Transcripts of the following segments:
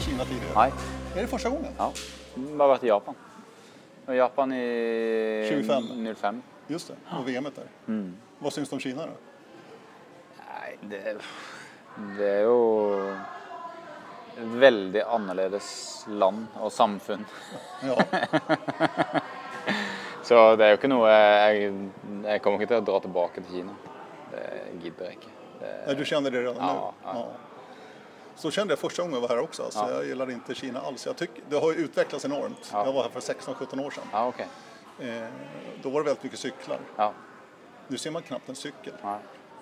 till Kina tidigare? Nej. Är det första gången? Ja. Bara varit i Japan. Och Japan i 25. 05. Just det, och VM där. Mm. Vad syns du om Kina då? Nei, det, det er jo et veldig annerledes land og samfunn. Ja, Så det er jo ikke noe Jeg, jeg kommer ikke til å dra tilbake til Kina. Det gidder jeg ikke. Det, du kjenner det redan Ja, ja. ja. Så kände jag första gången jag var här också. Alltså, Ja. Jag gillade inte Kina alls. Jag tycker, det har ju utvecklats enormt. Ja. Jag var här för 16-17 år sedan. ja, okay. Eh, då var det väldigt mycket cyklar. Ja. Nu ser man knappt en cykel.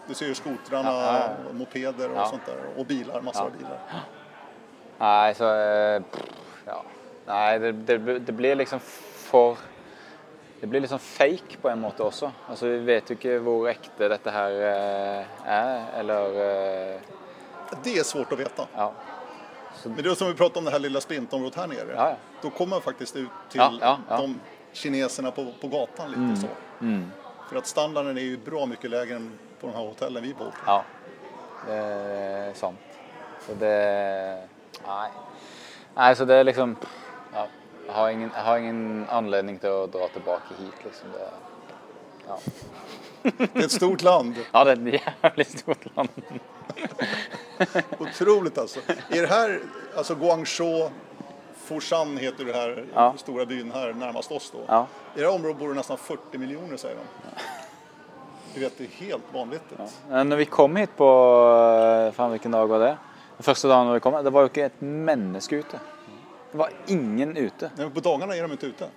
Du ser ju skotrarna, mopeder och sånt där. Och bilar, massor av bilar. Nei, så eh, Ja. Nei, det, det, det blir liksom for Det blir litt sånn fake på en måte også. Altså, Vi vet jo ikke hvor ekte dette her eh, er, eller eh, Det är svårt att veta. Ja. Men det är som vi pratade om det här lilla sprintområdet här nere. Ja, ja. Då kommer man faktiskt ut till de kineserna på, på gatan lite så. Mm. För att standarden är ju bra mycket lägre än på de här hotellen vi bor på. Ja, det er sant. Så det Nei. Nej, så det är liksom ja, jeg, har ingen, jag har ingen anledning til å dra tilbake hit, liksom. Det, ja. Det är ett stort land. ja, det er et jævlig stort land. Otroligt alltså. Är det här, alltså Guangzhou, Foshan heter det här, Ja. stora byn här närmast oss då. Ja. I det här området bor det nästan 40 miljoner säger de. Du vet, det är helt vanligt. Ja. Når vi kom hit på Faen, hvilken dag var det? Den første dagen vi kom, det var jo ikke et menneske ute. Det var ingen ute. Nej, men på dagarna är de inte ute.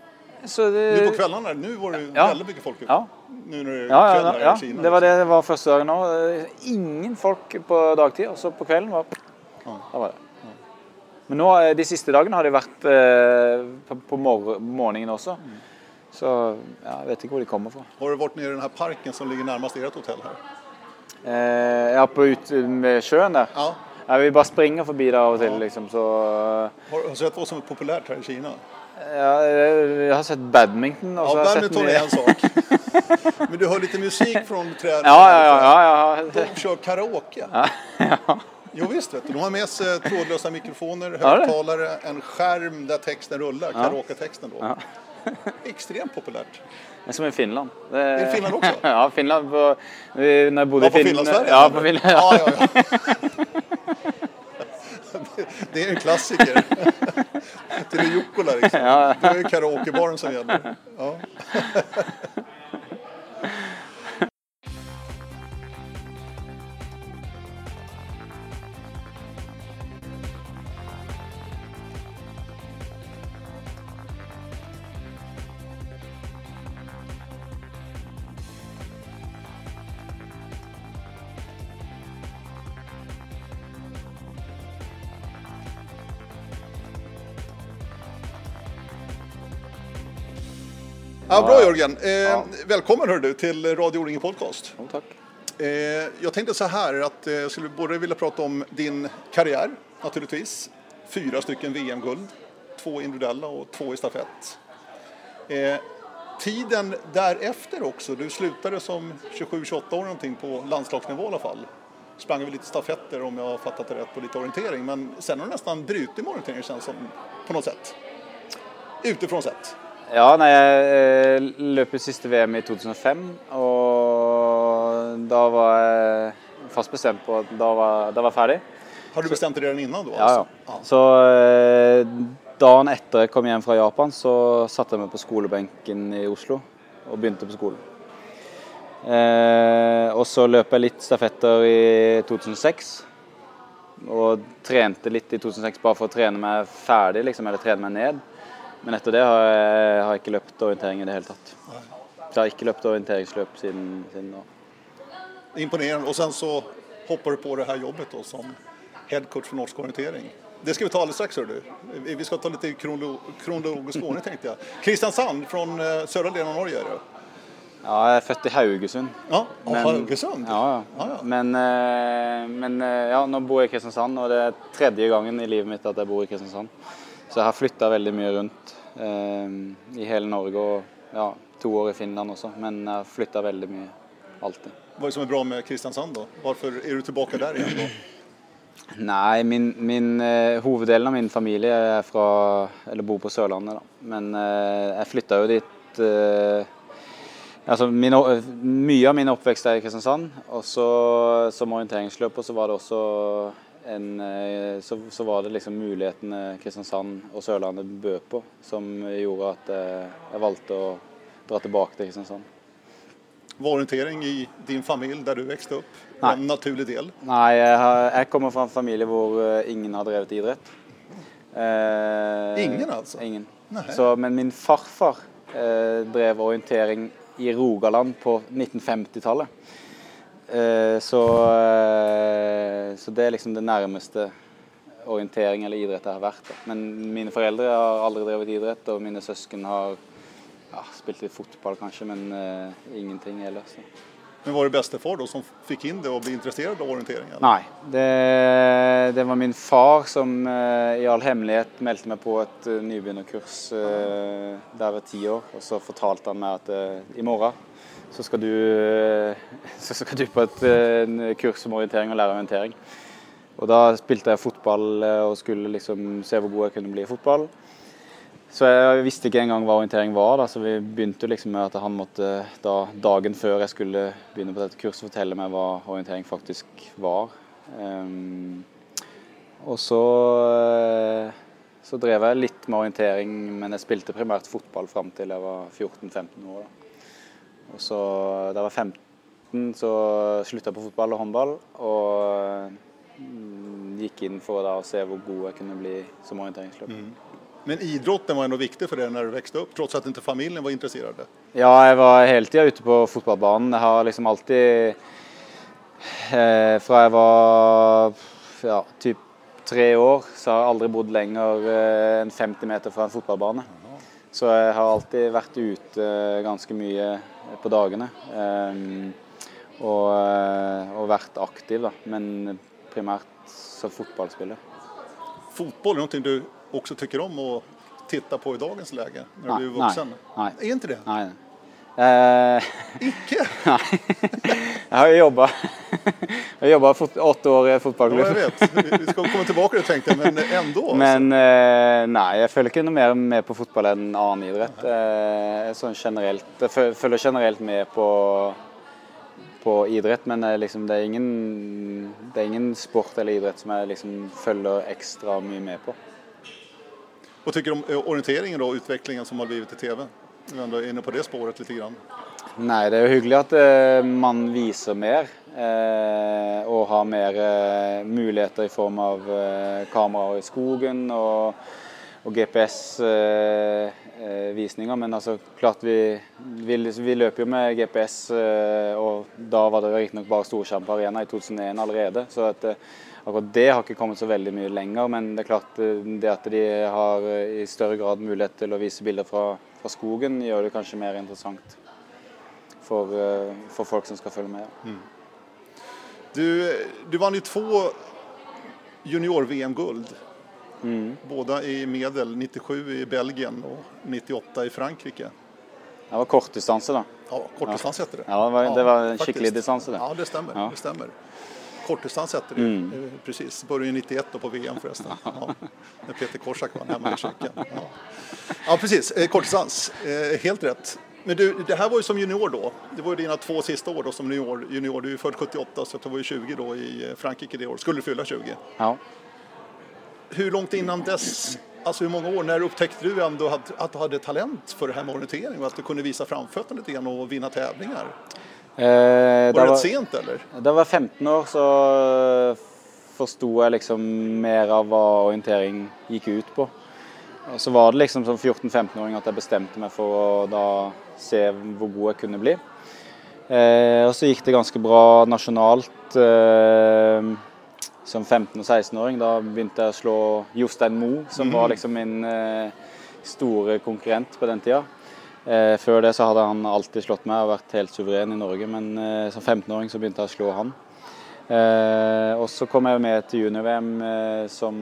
Så det, Nu på kveldene? nu var det Ja. veldig mye folk. Ja. Nu det Ja, ja, ja, Kina. det var liksom. det det var første dagen òg. Ingen folk på dagtid, og så på kvelden var Ja. Var det. Men nå, de siste dagene har de vært eh, på, på morgenen også. Så ja, jeg vet ikke hvor de kommer fra. Har du vært nede i denne parken som ligger nærmest deres hotell her? Eh, ja, på ut ved sjøen der. Ja. Ja, vi bare springer forbi der av og til, Ja. liksom, så Har du sett hva som er populært her i Kina? Ja, Jeg har sett badminton. Og så Ja, har jeg sett är en sak. Men du hör lite musik från träden. Ja, ja, ja. ja, ja. De kör karaoke. ja. ja. Jo visst, vet du. de har med sig trådlösa mikrofoner, Ja, högtalare, en skärm där texten rullar, karaoke-texten då. Ja. Extremt populärt. Det er som i Finland. Det, I Finland også? ja, Finland på, når jeg bodde Ja, i på Finland Sverige? Ja, på Finland. Ja, ja, ja. Det är en klassiker. Till en Jukkola liksom. Ja. Det är karaokebaren som gäller. Ja. Ja, bra Jörgen. Eh, Välkommen hör du till Radio O-ringen Podcast. Jo, takk. Eh, jag tänkte så här att eh, jag skulle både vilja prata om din karriär naturligtvis. Fyra stycken VM-guld, två individuella och två i stafett. Eh, tiden därefter också, du slutade som 27-28 år någonting på landslagsnivå i alla fall. Sprang väl lite stafetter om jag har fattat det rätt på lite orientering men sen har du nästan brutit med orientering känns som på något sätt. Utifrån sett. Ja, nei, jeg eh, løp jo siste VM i 2005, og da var jeg fast bestemt på at da var, da var jeg ferdig. Har du bestemt deg innan altså? Ja, ja. Så eh, dagen etter jeg kom hjem fra Japan, så satte jeg meg på skolebenken i Oslo og begynte på skolen. Eh, og så løp jeg litt stafetter i 2006. Og trente litt i 2006 bare for å trene meg ferdig, liksom, eller trene meg ned. Men etter det har jeg, har jeg ikke løpt orientering i det hele tatt. Så jeg har ikke løpt orienteringsløp siden, siden nå. Imponerende. Og sen så hopper du på det her jobbet da, som headcoach for norsk orientering. Det skal vi ta litt straks. hör du. Vi skal ta litt kronolo kronologisk ordning tenkte jeg. Kristiansand fra sørre delen av Norge er det. Ja, jeg er født i Haugesund. Ja, Men- Haugesund. Ja, ja. Ja, ja. Men, eh, men eh, ja, nå bor jeg i Kristiansand, og det er tredje gangen i livet mitt at jeg bor i Kristiansand. Så jeg har flytta veldig mye rundt eh, i hele Norge og ja, to år i Finland også. Men jeg har flytta veldig mye alltid. Hva er det som er bra med Kristiansand da? Hvorfor er du tilbake der igjen? da? Nei, min, min eh, hoveddelen av min familie er fra, eller bor på Sørlandet. da. Men eh, jeg flytta jo dit eh, altså min, Mye av min oppvekst er i Kristiansand. Og så som orienteringsløper så var det også en eh, så, så var det liksom mulighetene Kristiansand og Sørlandet bød på, som gjorde at eh, jeg valgte å dra tilbake til Kristiansand. Var orientering i din familie der du vokste opp Nei. en naturlig del? Nei, jeg, har, jeg kommer fra en familie hvor eh, ingen har drevet idrett. Eh, Ingen, altså? Ingen. Så, men min farfar eh, drev orientering i Rogaland på 1950-tallet. Eh, så, eh, så det er liksom det nærmeste orientering eller idrett jeg har vært. Da. Men mine foreldre har aldri drevet idrett, og mine søsken har ja, spilt litt fotball kanskje, men uh, ingenting ellers. Da. Men var det bestefar då som fikk inn det og ble interessert av orientering? eller? Nei, det, det var min far som uh, i all hemmelighet meldte meg på et uh, nybegynnerkurs uh, da jeg var ti år. Og så fortalte han meg at i morgen så skal, du, eh, så skal du på et eh, kurs om orientering og lære orientering. Og da spilte jeg fotball eh, og skulle liksom se hvor god jeg kunne bli i fotball. Så jeg visste ikke engang hva orientering var, da, så vi begynte liksom med at han måtte da, dagen før jeg skulle begynne på dette kurset, fortelle meg hva orientering faktisk var. Um, og så, så drev jeg litt med orientering, men jeg spilte primært fotball fram til jeg var 14-15 år. Da. Og så da jeg var 15, så slutta jeg på fotball og håndball, og mm, gikk inn for da, å se hvor god jeg kunne bli som orienteringsløper. Men idrotten var noe viktig for deg når du vokste opp, trots at ikke familien var interessert? Ja, jeg var hele tida ute på fotballbanen. Jeg har liksom alltid eh, Fra jeg var ja, typ tre år, så har jeg aldri bodd lenger eh, enn 50 meter fra en fotballbane. Så jeg har alltid vært ute ganske mye på dagene. Eh, og, eh, og vært aktiv, da. Men primært som fotballspiller. Fotball er noe du også tycker om å titta på i dagens läge, når nei, du er voksen? Nei, nei. Er ikke det? Nei. Eh, Icke? Nei. Jeg har jo jobba åtte år i Ja, jeg vet. Vi- skal komme tilbake til det tenkte jeg, men enda. Altså. Men eh, nei, jeg følger ikke noe mer med på fotball enn annen idrett. Eh, sånn generelt, jeg føl- følger generelt med på, på idrett, men liksom, det, er ingen, det er ingen sport eller idrett som jeg liksom følger ekstra mye med på. Hva tycker du om orienteringen og utviklingen som har blivit i TV? Du är ändå inne på det spåret lite grann. Nei, det er jo hyggelig at eh, man viser mer. Eh, og har mer eh, muligheter i form av eh, kameraer i skogen og, og GPS-visninger. Men altså, klart vi, vi, vi løper jo med GPS, eh, og da var det riktignok bare Storskjerm på Arena i 2001 allerede. Så at, eh, akkurat det har ikke kommet så veldig mye lenger. Men det er klart eh, det at de har eh, i større grad mulighet til å vise bilder fra, fra skogen, gjør det kanskje mer interessant for, eh, for folk som skal følge med. Du, du vant jo to junior-VM-guld. både i medel, 97 i Belgien og 98 i Frankrike. Det var kortdistanse, da. Ja, kortdistans heter det. Ja, det var, det var en skikkelig distanse, det. Ja, det stemmer. Ja. Det stämmer. Kortdistans heter det. mm. Precis. Började 91 på VM förresten. Ja. När Peter Korsak vann hemma i Tjeckien. Ja. Ja, precis. Eh, Kortdistans. Eh, helt rätt. Men du, det här var ju som junior då. Det var ju dina två sista år då som junior. junior. Du är född 78 så du var ju 20 då i eh, Frankrike det år. Skulle du fylla 20. Ja. Hur långt innan dess, alltså hur många år, när upptäckte du ändå att, att du hade talent för det här med orientering och att du kunde visa framfötterna lite grann och vinna tävlingar? Eh, Var det var- sent eller? Da jeg var 15 år, så forsto jeg liksom mer av hva orientering gikk ut på. Og så var det liksom som 14-15-åring at jeg bestemte meg for å da se hvor god jeg kunne bli. Eh, og så gikk det ganske bra nasjonalt eh, som 15- og 16-åring. Da begynte jeg å slå Jostein Moe, som var liksom min eh, store konkurrent på den tida. Eh, før det så hadde han alltid slått meg og vært helt suveren i Norge, men eh, som 15-åring så begynte jeg å slå han. Eh, og så kom jeg med til junior-VM eh, som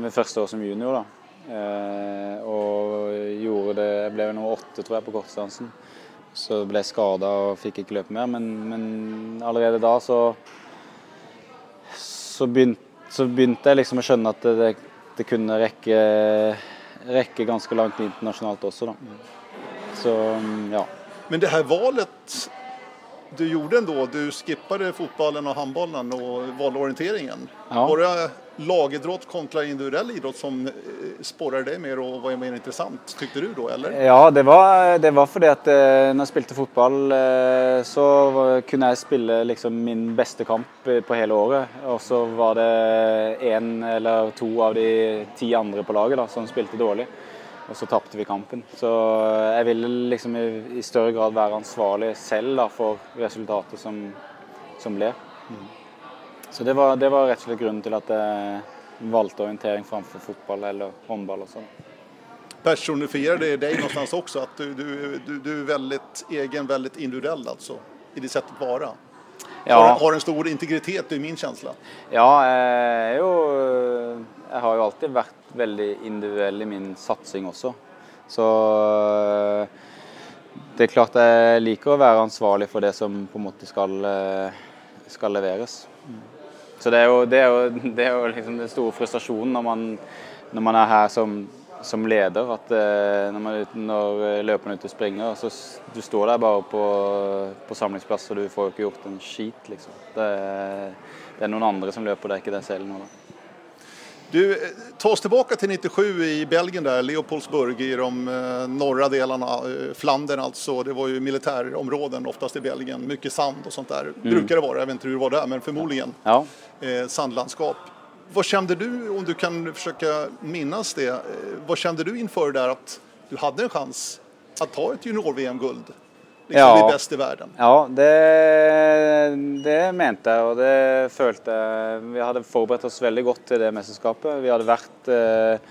mitt første år som junior. da. Eh, og gjorde det Jeg ble nummer åtte, tror jeg, på kortdistansen. Så ble jeg skada og fikk ikke løpe mer, men, men allerede da så så, begynte, så begynte jeg liksom å skjønne at det, det kunne rekke, rekke ganske langt internasjonalt også, da. Så ja. Men det her valet du gjorde ändå, du skippade fotbollen och handbollen och valde orienteringen. Ja. Var det lagidrott kontra individuell idrott som eh, sporrade deg mer og var mer interessant, tyckte du då, eller? Ja, det var, det var fordi at eh, når jeg spilte fotball, eh, så kunne jeg spille liksom min beste kamp på hele året. Og så var det én eller to av de ti andre på laget da, som spilte dårlig. Og så tapte vi kampen. Så jeg ville liksom i, i større grad være ansvarlig selv da, for resultatet som, som ble. Så det var, det var rett og slett grunnen til at jeg valgte orientering framfor fotball eller håndball. Også. sånn. Det deg någonstans også? At du, du, du, du er veldig egen, veldig individuell altså, i ditt å være? Ja. Har, har en stor integritet, det er min känsla. Ja, jeg, er jo, jeg har jo alltid vært veldig individuell i min satsing også. Så det er klart jeg liker å være ansvarlig for det som på en måte skal, eh, skal leveres. Så det er jo, det er jo, det er jo liksom den store frustrasjonen når man, når man er her som, som leder. At eh, når, man, når løperne er ute og springer, så du står der bare på, på samlingsplass og du får jo ikke gjort en skit, liksom. Det, det er noen andre som løper, det er ikke deg selv nå. da. Du, eh, ta oss tilbake til 97 i Belgien der, Leopoldsburg i de eh, norra delarna, eh, Flandern altså. Det var jo militærområden oftast i Belgien, Mye sand og sånt der. Mm. Bruker det være, jeg vet ikke hur det var der, men formodentlig. Ja. eh, sandlandskap. Hva kjente du, om du kan forsøke minnes det, hva kjente kände du innenfor det at du hadde en chans å ta et junior-VM-guld? Liksom Ja. bli beste i verden. Ja, det, det mente jeg, og det følte jeg. Vi hadde forberedt oss veldig godt til det mesterskapet. Vi hadde vært eh,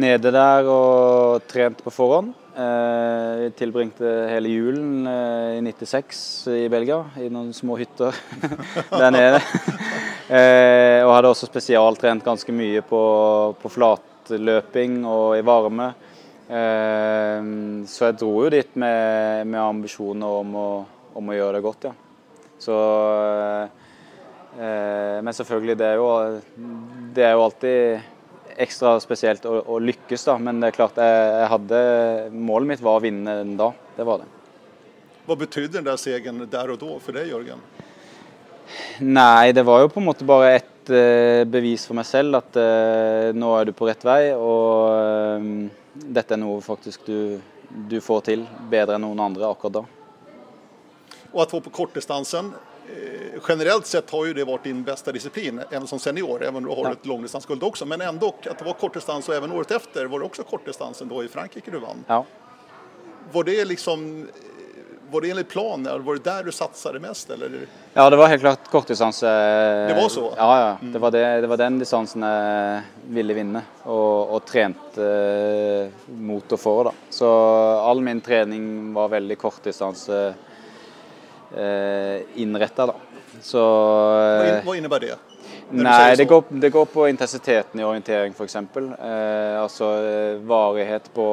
nede der og trent på forhånd. Eh, vi tilbringte hele julen eh, i 96 i Belgia, i noen små hytter der nede. eh, og hadde også spesialtrent ganske mye på, på flatløping og i varme. Eh, så jeg dro jo dit med, med ambisjoner om å, om å gjøre det godt, ja. Så eh, Men selvfølgelig, det er jo, det er jo alltid ekstra spesielt å, å lykkes, da. Men det er klart, jeg, jeg hadde Målet mitt var å vinne den da. Det var det. Hva betydde den der seieren der og da for deg, Jørgen? Nei, det var jo på en måte bare et eh, bevis for meg selv at eh, nå er du på rett vei, og eh, dette er noe faktisk du, du får til bedre enn noen andre akkurat da. Och att vara på kortdistansen, generelt generellt sett har ju det varit din bästa disciplin, även som senior, även om du har Ja. ett långdistansguld också. Men ändå, att det var kortdistans och även året efter var det också kortdistansen då i Frankrike du vann. Ja. Var det liksom, eh, var det enligt plan, var det der du satsade mest? Eller? Ja, det var helt klart kortdistanse. Det var så? Ja, ja. Det var, det, det var den distansen jeg ville vinne, og, og trente eh, mot og for. da. Så all min trening var veldig kortdistanse eh, innretta, da. Så Hva innebærer innebär det? Nei, det går, det går på intensiteten i orientering f.eks. Eh, altså eh, varighet på,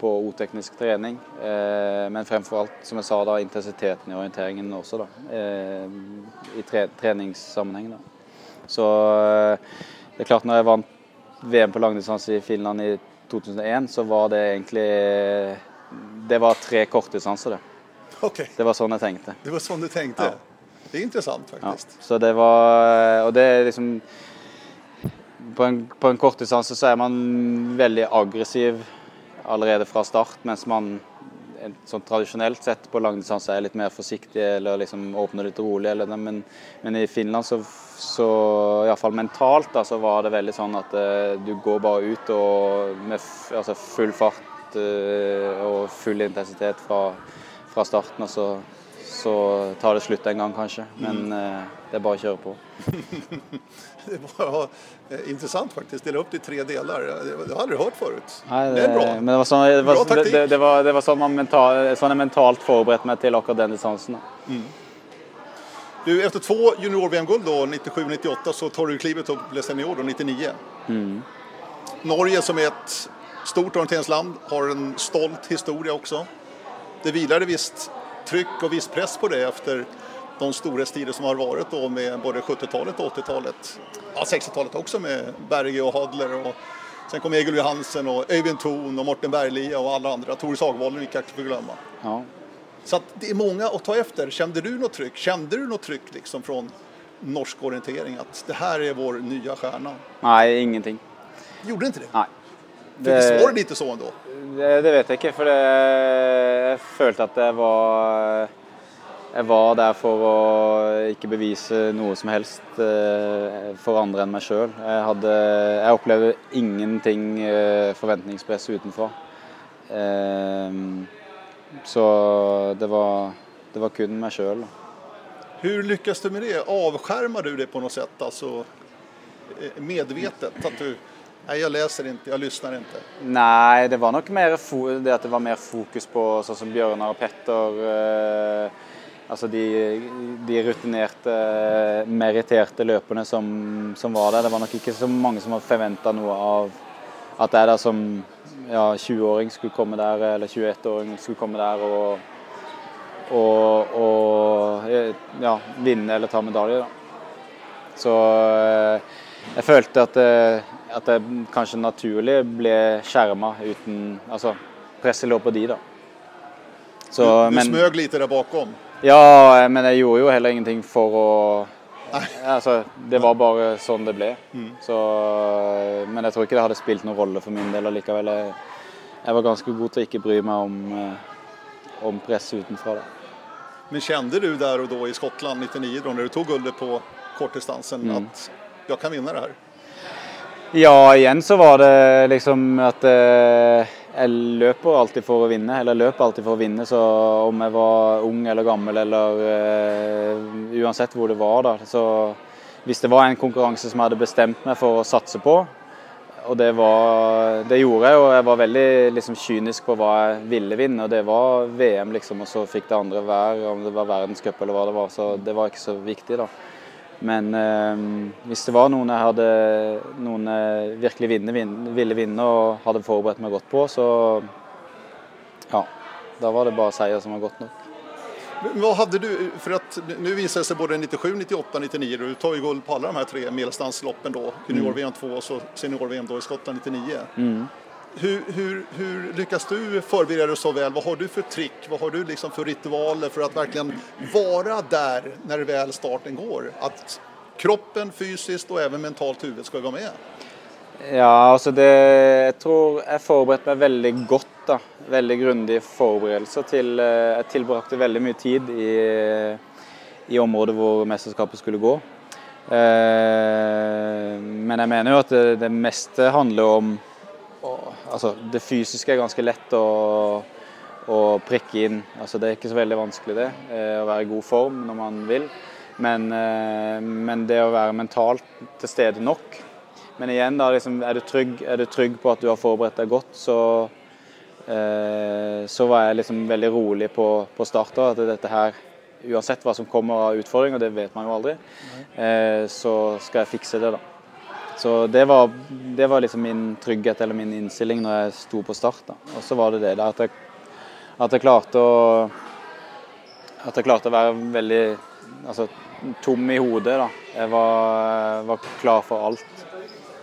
på oteknisk trening. Eh, men fremfor alt, som jeg sa, da, intensiteten i orienteringen også. da, eh, I tre, treningssammenheng. da. Så eh, det er klart, når jeg vant VM på langdistanse i Finland i 2001, så var det egentlig Det var tre kortdistanser, det. Okay. Det var sånn jeg tenkte. det var sånn du tenkte? Ja. Det er interessant, faktisk. Ja, så det var Og det er liksom På en, på en kortdistanse så er man veldig aggressiv allerede fra start, mens man sånn tradisjonelt sett på langdistanse er litt mer forsiktig eller liksom åpner litt rolig. Eller, men, men i Finland så, så iallfall mentalt da, så var det veldig sånn at uh, du går bare ut og med altså full fart uh, og full intensitet fra, fra starten. og så så tar det slutt en gang, kanskje. Men eh, det er bare å kjøre på. Det var eh, intressant faktisk dela opp det i tre deler. Det, har jeg aldri hørt før. Nei, det, er bra. Men det var sånn, det var, Bra det, taktikk. det, det var, det var sånn, man mental, sånn jeg mentalt forberedte meg til akkurat den distansen. Mm. Du, efter två junior-VM-guld då, 97-98, så tar du klivet opp blir senior då, 99. Norge som er et stort orienteringsland har en stolt historie også. Det vilade visst tryck och viss press på det efter de storhetstider som har varit då med både 70-talet och 80-talet. Ja, 60-talet också med Berge och Hadler och sen kom Egil Johansen och Öyvind Thon och Morten Berglia och alla andra. Tore Sagvallen gick jag inte glömma. Ja. Så att det är många att ta efter. Kände du något tryck? Kände du något tryck liksom från norsk orientering att det här är vår nya stjärna? Nei, ingenting. Gjorde inte det? Nei. För visst var det lite så ändå? Det, det vet jeg ikke, for det, jeg følte at jeg var Jeg var der for å ikke bevise noe som helst eh, for andre enn meg sjøl. Jeg, hadde, jeg opplevde ingenting eh, forventningspress utenfra. Eh, Så det var, det var kun meg sjøl. Hvordan lykkes du med det? Avskjermer du det på noe sett? Alltså eh, medvetet? At du, nej jag läser inte, jag lyssnar inte. Nei, det var nok mer det at det var mer fokus på sånn som Bjørnar og Petter. Eh, altså de, de rutinerte, meritterte løperne som, som var der. Det var nok ikke så mange som hadde forventa noe av at jeg da som ja, 20-åring skulle komme der, eller 21-åring skulle komme der og, og, og ja, vinne eller ta medalje. Da. Så eh, jeg følte at, det at jeg kanskje naturlig ble skjerma uten Altså, presset lå på de, da. Så, Du, du men, smøg lite der bakom. ja, men jeg gjorde jo heller ingenting for å Altså, det var bare sånn det ble. Så, men jeg tror ikke det hadde spilt noen rolle for min del allikevel. Jeg, jeg var ganske god til å ikke bry meg om, eh, om press utenfra. Da. Men kjente du der og da i Skottland 99 da du tog guldet på kortdistansen att jag kan vinna det här? Ja, igjen så var det liksom at eh, jeg løper alltid for å vinne. Eller løper alltid for å vinne, så om jeg var ung eller gammel eller eh, uansett hvor det var, da. Så hvis det var en konkurranse som jeg hadde bestemt meg for å satse på, og det, var, det gjorde jeg, og jeg var veldig liksom, kynisk på hva jeg ville vinne. Og det var VM, liksom, og så fikk det andre være, om det var verdenscup eller hva det var. Så det var ikke så viktig, da. Men eh, hvis det var noen jeg hadde noen jeg virkelig vinne, vinne, ville vinne og hadde forberedt meg godt på, så ja, da var det bare seier som var godt nok. Hva hadde du, for at nu visar det sig både 97, 98, 99, du tar ju guld på alla de här tre medeldistansloppen då, junior-VM 2 och så senior-VM i Skottland 99. Hur, hur, hur lyckas du förbereda dig så väl? Vad har du för trick? Vad har du liksom för ritualer för att verkligen vara där när väl starten går? Att kroppen fysiskt og även mentalt huvud skal gå med? Ja, altså det Jeg tror jeg forberedte meg veldig godt. da. Veldig grundige forberedelser til eh, Jeg tilbrakte veldig mye tid i, i området hvor mesterskapet skulle gå. Eh, men jeg mener jo at det, det meste handler om Altså, det fysiske er ganske lett å, å prikke inn. Altså, det er ikke så veldig vanskelig, det. eh, Å være i god form når man vil. Men, eh, men det å være mentalt til stede nok men igjen, da, liksom, er, du trygg, er du trygg på at du har forberedt deg godt, så, eh, så var jeg liksom veldig rolig på, på start. At dette her, uansett hva som kommer av utfordringer, det vet man jo aldri, eh, så skal jeg fikse det. da. Så det var, det var liksom min trygghet eller min innstilling når jeg sto på start. da. Og så var det det da, at jeg, at jeg klarte å at jeg klarte å være veldig altså, tom i hodet. da. Jeg var, var klar for alt.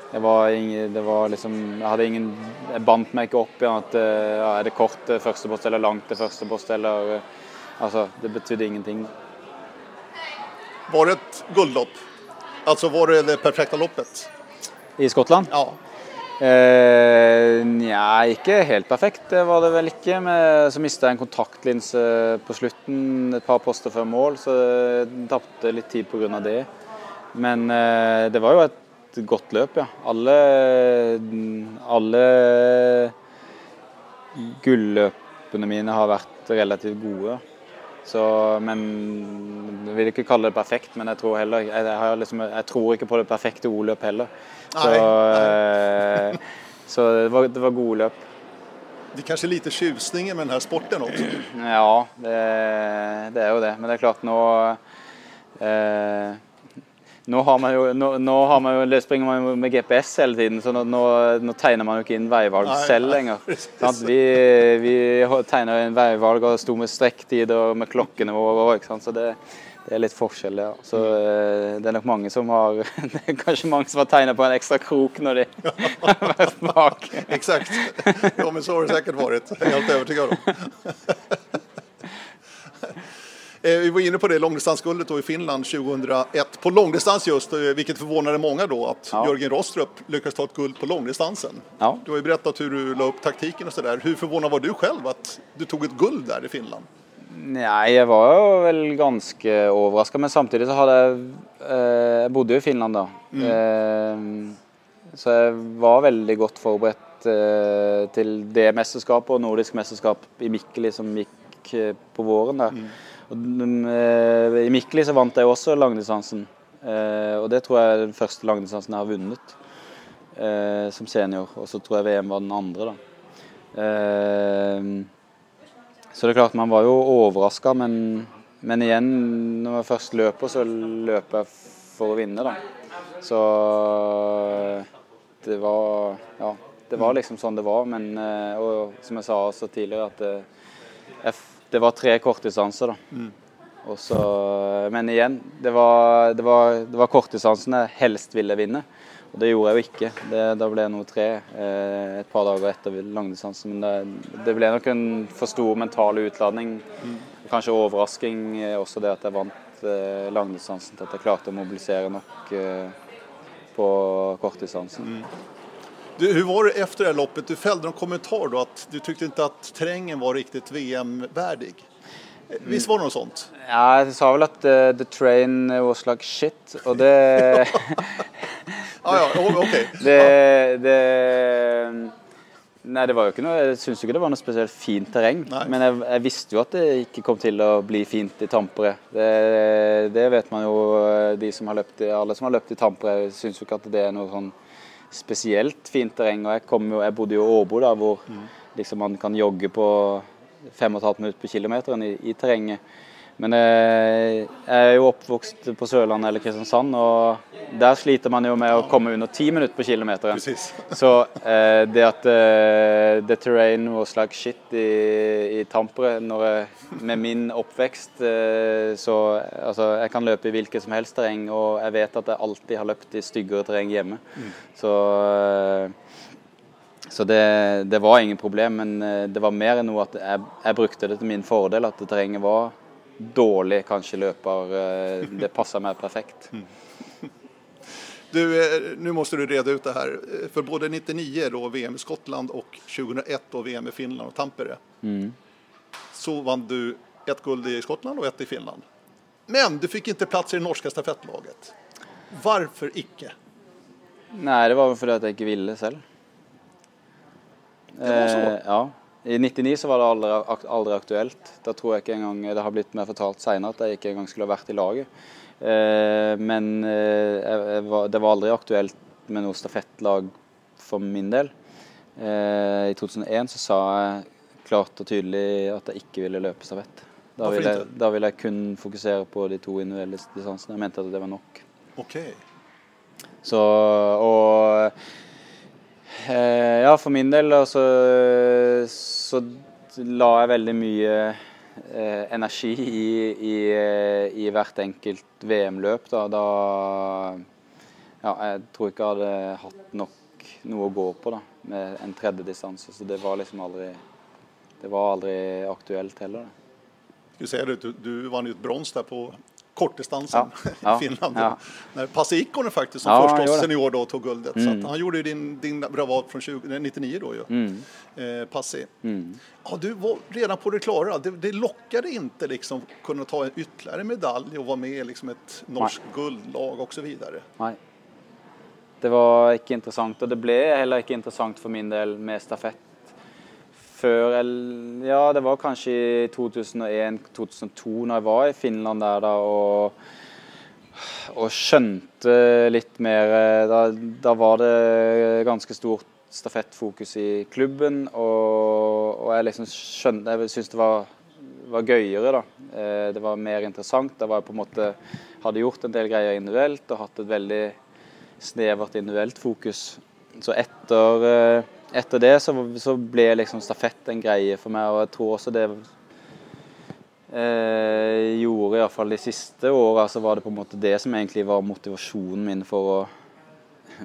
Jeg, var ingen, det var liksom, jeg hadde ingen Jeg bandt meg ikke opp i at eh, ja, er det kort til første post eller langt til første post eller eh, Altså, det betydde ingenting. Var det et guldlopp? Altså var det det perfekte loppet? I Skottland? Ja. Eh, Nja, ikke helt perfekt, det var det vel ikke. Men så mista jeg en kontaktlinse på slutten, et par poster før mål, så jeg tapte litt tid pga. det. Men eh, det var jo et godt løp, ja. Alle, alle gulløpene mine har vært relativt gode. Så, men Jeg vil ikke kalle det perfekt, men jeg tror, heller, jeg, jeg, liksom, jeg tror ikke på det perfekte O-løp heller. Så, eh, så det, var, det var gode løp. Det er kanskje lite tjusninger med denne sporten også? Ja, det, det, er jo det. Men det er klart nå eh, nå, har man jo, nå, nå har man jo, springer man jo med GPS hele tiden, så nå, nå, tegner man jo ikke inn veivalg selv lenger. Sant? Vi, vi tegner inn veivalg og sto med strekktider med klokkene våre òg. Så det, Det er litt forskjell, ja. Så eh, det er nok mange som har Det er kanskje mange som har tegna på en ekstra krok når de har vært bak. Eksakt. Ja, men så har det sikkert vært. Helt overbevist om. Eh, Vi var inne på det långdistansguldet i Finland 2001 på långdistans just, eh, vilket förvånade många då att Ja. Jörgen Rostrup lyckades ta ett guld på långdistansen. Ja. Du har ju berättat hur du la upp taktiken och sådär. Hur förvånad var du själv att du tog ett guld där i Finland? Nei, jeg var jo vel ganske overraska, men samtidig så hadde jeg eh, Jeg bodde jo i Finland da. Eh, så jeg var veldig godt forberedt eh, til det mesterskapet og nordisk mesterskap i Mikkeli som gikk eh, på våren. der. Og, eh, I Mikkeli så vant jeg også langdistansen. Eh, og det tror jeg er den første langdistansen jeg har vunnet eh, som senior. Og så tror jeg VM var den andre, da. Så det er klart, man var jo overraska, men, men igjen, når jeg først løper, så løper jeg for å vinne, da. Så det var Ja, det var liksom sånn det var. Men og som jeg sa også tidligere, at det, det var tre kortdistanser, da. Og så, men igjen, det var, det var, det var kortdistansen jeg helst ville vinne. Og det gjorde jeg jo ikke. Det, da ble jeg noe tre eh, et par dager etter langdistansen. Men det, ble nok en for stor mental utladning. Kanskje overrasking eh, også det at jeg vant eh, langdistansen til at jeg klarte å mobilisere nok eh, på kortdistansen. Du, hur var det efter det här loppet? Du fällde en kommentar då att du tyckte inte att terrängen var riktigt VM-värdig. Eh, Visst var det något sånt? Ja, jeg sa vel at uh, the train was like shit, og det ah, ja, o- okej. Det, det Nei, det var jo ikke noe Jeg syns ikke det var noe spesielt fint terreng. Nei. Men jeg, jeg visste jo at det ikke kom til å bli fint i Tampere. Det, det vet man jo, de som har løpt alle som har løpt i Tampere, syns jo ikke at det er noe sånn spesielt fint terreng. Og jeg, kom jo, jeg bodde jo i Åbo, da, hvor liksom man kan jogge på fem og et på kilometeren i, i terrenget. Men eh, jeg er jo oppvokst på Sørlandet eller Kristiansand, og der sliter man jo med å komme under ti minutter på kilometeren. Precis. Så eh, det at eh, the terrain was like shit i, i Tampere jeg, med min oppvekst eh, Så altså, jeg kan løpe i hvilket som helst terreng, og jeg vet at jeg alltid har løpt i styggere terreng hjemme. Så eh, så det, det var ingen problem, men eh, det var mer enn noe at jeg, jeg brukte det til min fordel. At terrenget var dårlig, kanskje løper. eh, Det passer meg perfekt. Du, nå nu måste du reda ut det här. For För både 99 då VM i Skottland och 2001 då VM i Finland och Tampere så vann du ett guld i Skottland och ett i Finland. Men du fikk ikke plass i det norske stafettlaget. Varför ikke? Nei, det var vel fordi at jeg ikke ville selv. Det var så? Eh, ja. I 99 så var det aldri, aldri aktuelt. Da tror jeg ikke engang Det har blitt meg fortalt seinere at jeg ikke engang skulle ha vært i laget. Eh, men eh, det var aldri aktuelt med noe stafettlag for min del. Eh, I 2001 så sa jeg klart og tydelig at jeg ikke ville løpe stafett. Da ville, jeg, da ville jeg kun fokusere på de to individuelle distansene. Jeg mente at det var nok. Okay. Så og Ja, for min del altså, så la jeg veldig mye eh, energi i, i, eh, i hvert enkelt VM-løp. Da, da Ja, jeg tror ikke jeg hadde hatt nok noe å gå på da, med en tredje distanse. Så det var liksom aldri Det var aldri aktuelt heller. Da. Du ser det, du, du vant ut brons der på kortdistansen Ja, i Finland. ja. När Passe Ikonen faktiskt som Ja, första senior då tog guldet. Mm. han gjorde jo din, din bravad från 20, nej, 99 då ju. Mm. Eh, Passe. Mm. Ja, du var redan på det klara. Det, det lockade inte liksom kunna ta en ytterligare medalj och vara med i liksom ett norskt guldlag och så vidare. Nei. Det var ikke interessant, og det ble heller ikke interessant for min del med stafett. Før Ja, det var kanskje i 2001-2002, når jeg var i Finland der da og, og skjønte litt mer da, da var det ganske stort stafettfokus i klubben, og, og jeg liksom skjønte Jeg syntes det var, var gøyere, da. Eh, Det var mer interessant. Da var jeg på en måte Hadde gjort en del greier individuelt og hatt et veldig snevert individuelt fokus. Så etter, eh, etter det så, så ble liksom stafett en greie for meg, og jeg tror også det eh, gjorde iallfall de siste åra, så var det på en måte det som egentlig var motivasjonen min for å,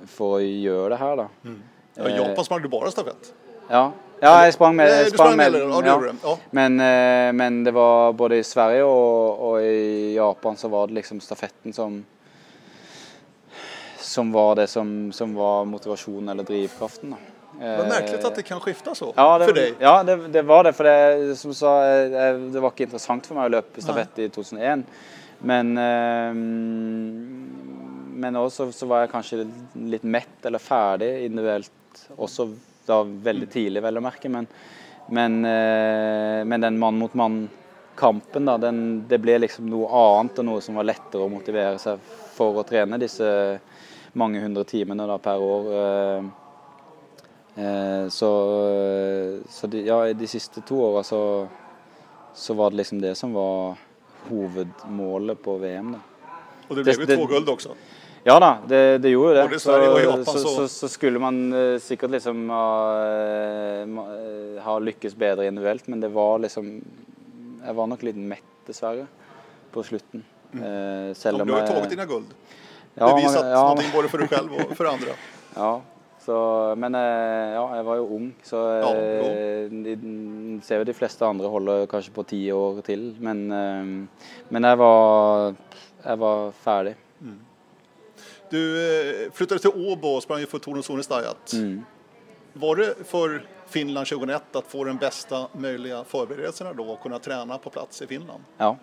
for å gjøre det her, da. Ja, I Japan sprang du bare stafett. Ja. ja, jeg sprang med. jeg sprang med. Ja. Men, eh, men det var både i Sverige og, og i Japan så var det liksom stafetten som som var det som, som var motivasjonen eller drivkraften. Da. Det var merkelig at det kan skifte så Ja, det, for deg. Ja, det, det var det. For det, som sa, eh, det var ikke interessant for meg å løpe stafett i 2001. Men, eh, men også så var jeg kanskje litt mett eller ferdig individuelt. Også da veldig tidlig, vel å merke. Men, men, eh, men den mann mot mann-kampen, da, den, det ble liksom noe annet og noe som var lettere å motivere seg for å trene disse mange hundre timene da, per år. Eh, Eh, så så de, ja, de siste to åra så, så var det liksom det som var hovedmålet på VM. da. Og det ble jo to gull guld också. Ja da, det, det gjorde det. I Japan, så, så- så, så skulle man eh, sikkert liksom ha, ha lykkes bedre individuelt, men det var liksom Jeg var nok litt mett, dessverre, på slutten. Eh, selv om du har jo tatt dine dina guld. ja, Bevisat ja, noe både for deg selv og for andre. Ja, så, men eh, ja, jeg var jo ung, så Ja, eh, de, ser jo de fleste andre holder kanskje på ti år til. Men, eh, men jeg, var, jeg var ferdig. Du flyttet til Åbo og sprang for Torun Sonestajat. Mm. Var det for Finland 2001 å få den beste mulige forberedelsen da, og kunne trene på plass i Finland? Ja.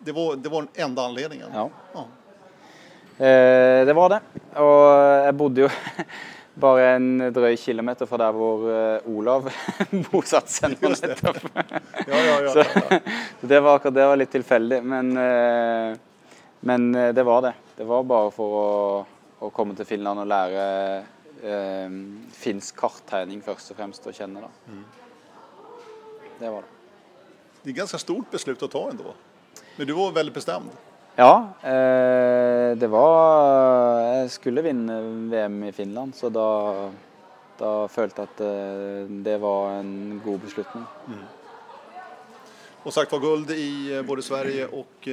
Det var, det var den enda anledningen? ja. Ja. Eh, det var det. Og jeg bodde jo bare en drøy kilometer fra der hvor eh, Olav bosatte seg nå nettopp. Ja, ja, ja, Så, det var akkurat det var litt tilfeldig. Men, eh, men eh, det var det. Det var bare for å, å komme til Finland og lære eh, finsk karttegning først og fremst å kjenne. Da. Mm. Det var det. Det er et ganske stort beslut å ta ändå. Men du var veldig bestämd. Ja, eh, det var Jeg skulle vinne VM i Finland, så da, da følte jeg at eh, det var en god beslutning. Och sagt var guld i eh, både Sverige och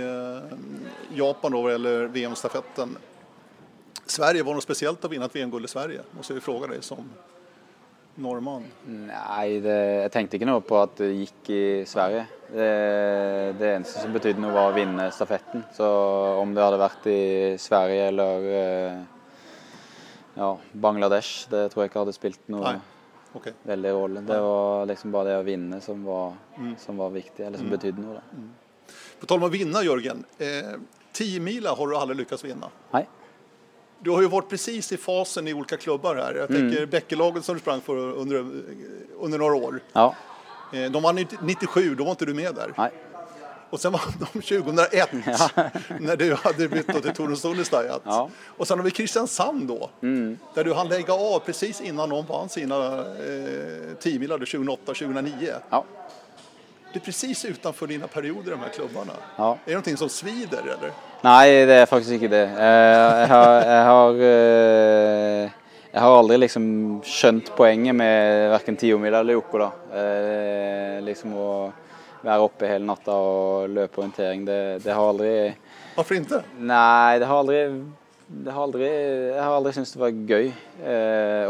Japan då gäller VM-stafetten. Sverige, var det något speciellt att vinna ett VM-guld i Sverige? Måste vi fråga dig som norrman. Nei, det, jeg tenkte ikke noe på at det gikk i Sverige. Det, det eneste som betydde noe, var å vinne stafetten. Så om det hadde vært i Sverige eller eh, ja, Bangladesh, det tror jeg ikke hadde spilt noe okay. Veldig rolle. Det var liksom bare det å vinne som var, Mm. som var viktig, eller som betydde noe. Da. På tal om å vinne, Jørgen. eh, 10 har du aldrig å vinne. Nei. Du har ju varit precis i fasen i olika klubbar här. Jag tänker Bäckelaget som du sprang för under, under några år. Ja. Eh, De vann ju 97, då var inte du med där. Nei. Och sen vann de 2001 när du hade bytt til till Torun Stajat. Ja. Och sen har vi Kristiansand då. Där du hann lägga av precis innan de vann sina eh, 10 2008-2009. Ja. Det är precis utanför dina perioder i de här klubbarna. Ja. Är det någonting som svider eller? Nei, det er faktisk ikke det. Eh, Jeg har, jeg har, eh, jeg har aldri liksom skjønt poenget med verken tiomila eller joko. da. Eh, Liksom å være oppe hele natta og løpe orientering. Det, det har aldri Hvorfor ikke? Nei, det har aldri, det har aldri Jeg har aldri syntes det var gøy.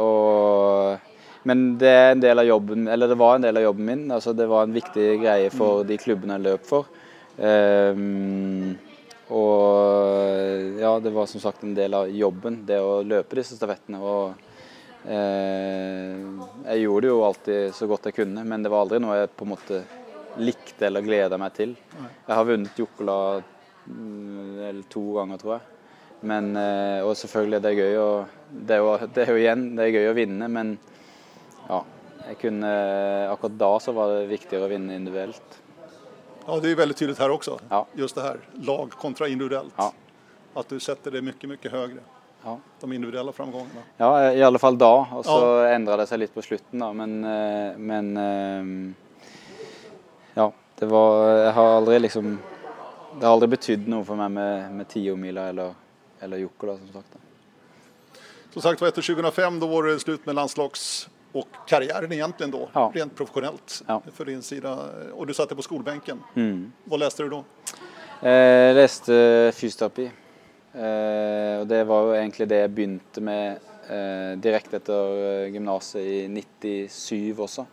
Og, men det er en del av jobben Eller det var en del av jobben min. altså Det var en viktig greie for de klubbene jeg løp for. Um, og ja, det var som sagt en del av jobben, det å løpe disse stafettene. Og eh, jeg gjorde det jo alltid så godt jeg kunne, men det var aldri noe jeg på en måte likte eller gleda meg til. Jeg har vunnet Jokkola mm, to ganger, tror jeg. Men, eh, og selvfølgelig, det er gøy å det er, jo, det er jo igjen, det er gøy å vinne, men. Jeg kunne, akkurat da så var det viktigere å vinne individuelt. Ja, det er veldig tydelig her også. Ja. Just det her, lag kontra individuelt. Ja. At du setter det mye, mye høyere. Ja. De individuelle framgangene. Ja, i alle fall da. Og så Ja. endra det seg litt på slutten, da. Men, eh, men eh, Ja. Det var Jeg har aldri liksom Det har aldri betydd noe for meg med, med tiomila eller, eller Jokkola, som sagt. Da. Som sagt var, efter 2005 da var det slut med landslags och karriären egentligen då, Ja. rent professionellt Ja. för din sida. Och du satt på skolbänken. Mm. Vad läste du då? Jeg leste fysioterapi. Eh, og det var jo egentlig det jeg begynte med eh, direkte etter eh, gymnaset i 97 også.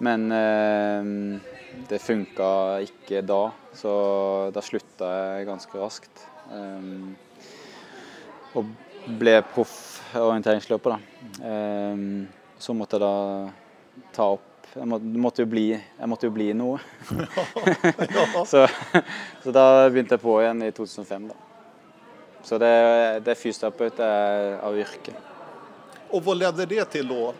Men eh, det funka ikke da, så da slutta jeg ganske raskt. Eh, og ble proff orienteringsløper, da. Så måtte jeg da ta opp jeg måtte, jo bli, jeg måtte jo bli noe. Så, så da begynte jeg på igjen i 2005. da. Så det, det er fysioterapeut er av yrke. Og hva ledde det til da,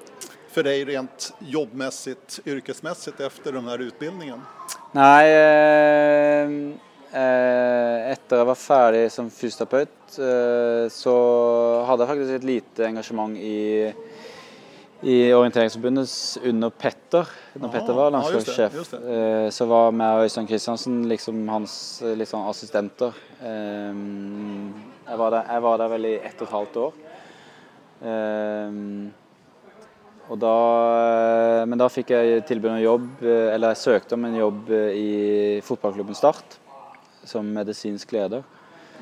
for deg rent jobbmessig, yrkesmessig, etter den här utbildningen? Nei, eh, eh, etter jeg var ferdig som fysioterapeut, eh, så hadde jeg faktisk et lite engasjement i, i Orienteringsforbundet under Petter. Når Aha, Petter var ja, landslagssjef. eh, så var meg og Øystein Kristiansen liksom hans liksom, assistenter. Eh, jeg, var der, jeg var der vel i ett og et halvt år. Eh, og da, men da fikk jeg tilbud om jobb, eller jeg søkte om en jobb i fotballklubben Start som medisinsk leder.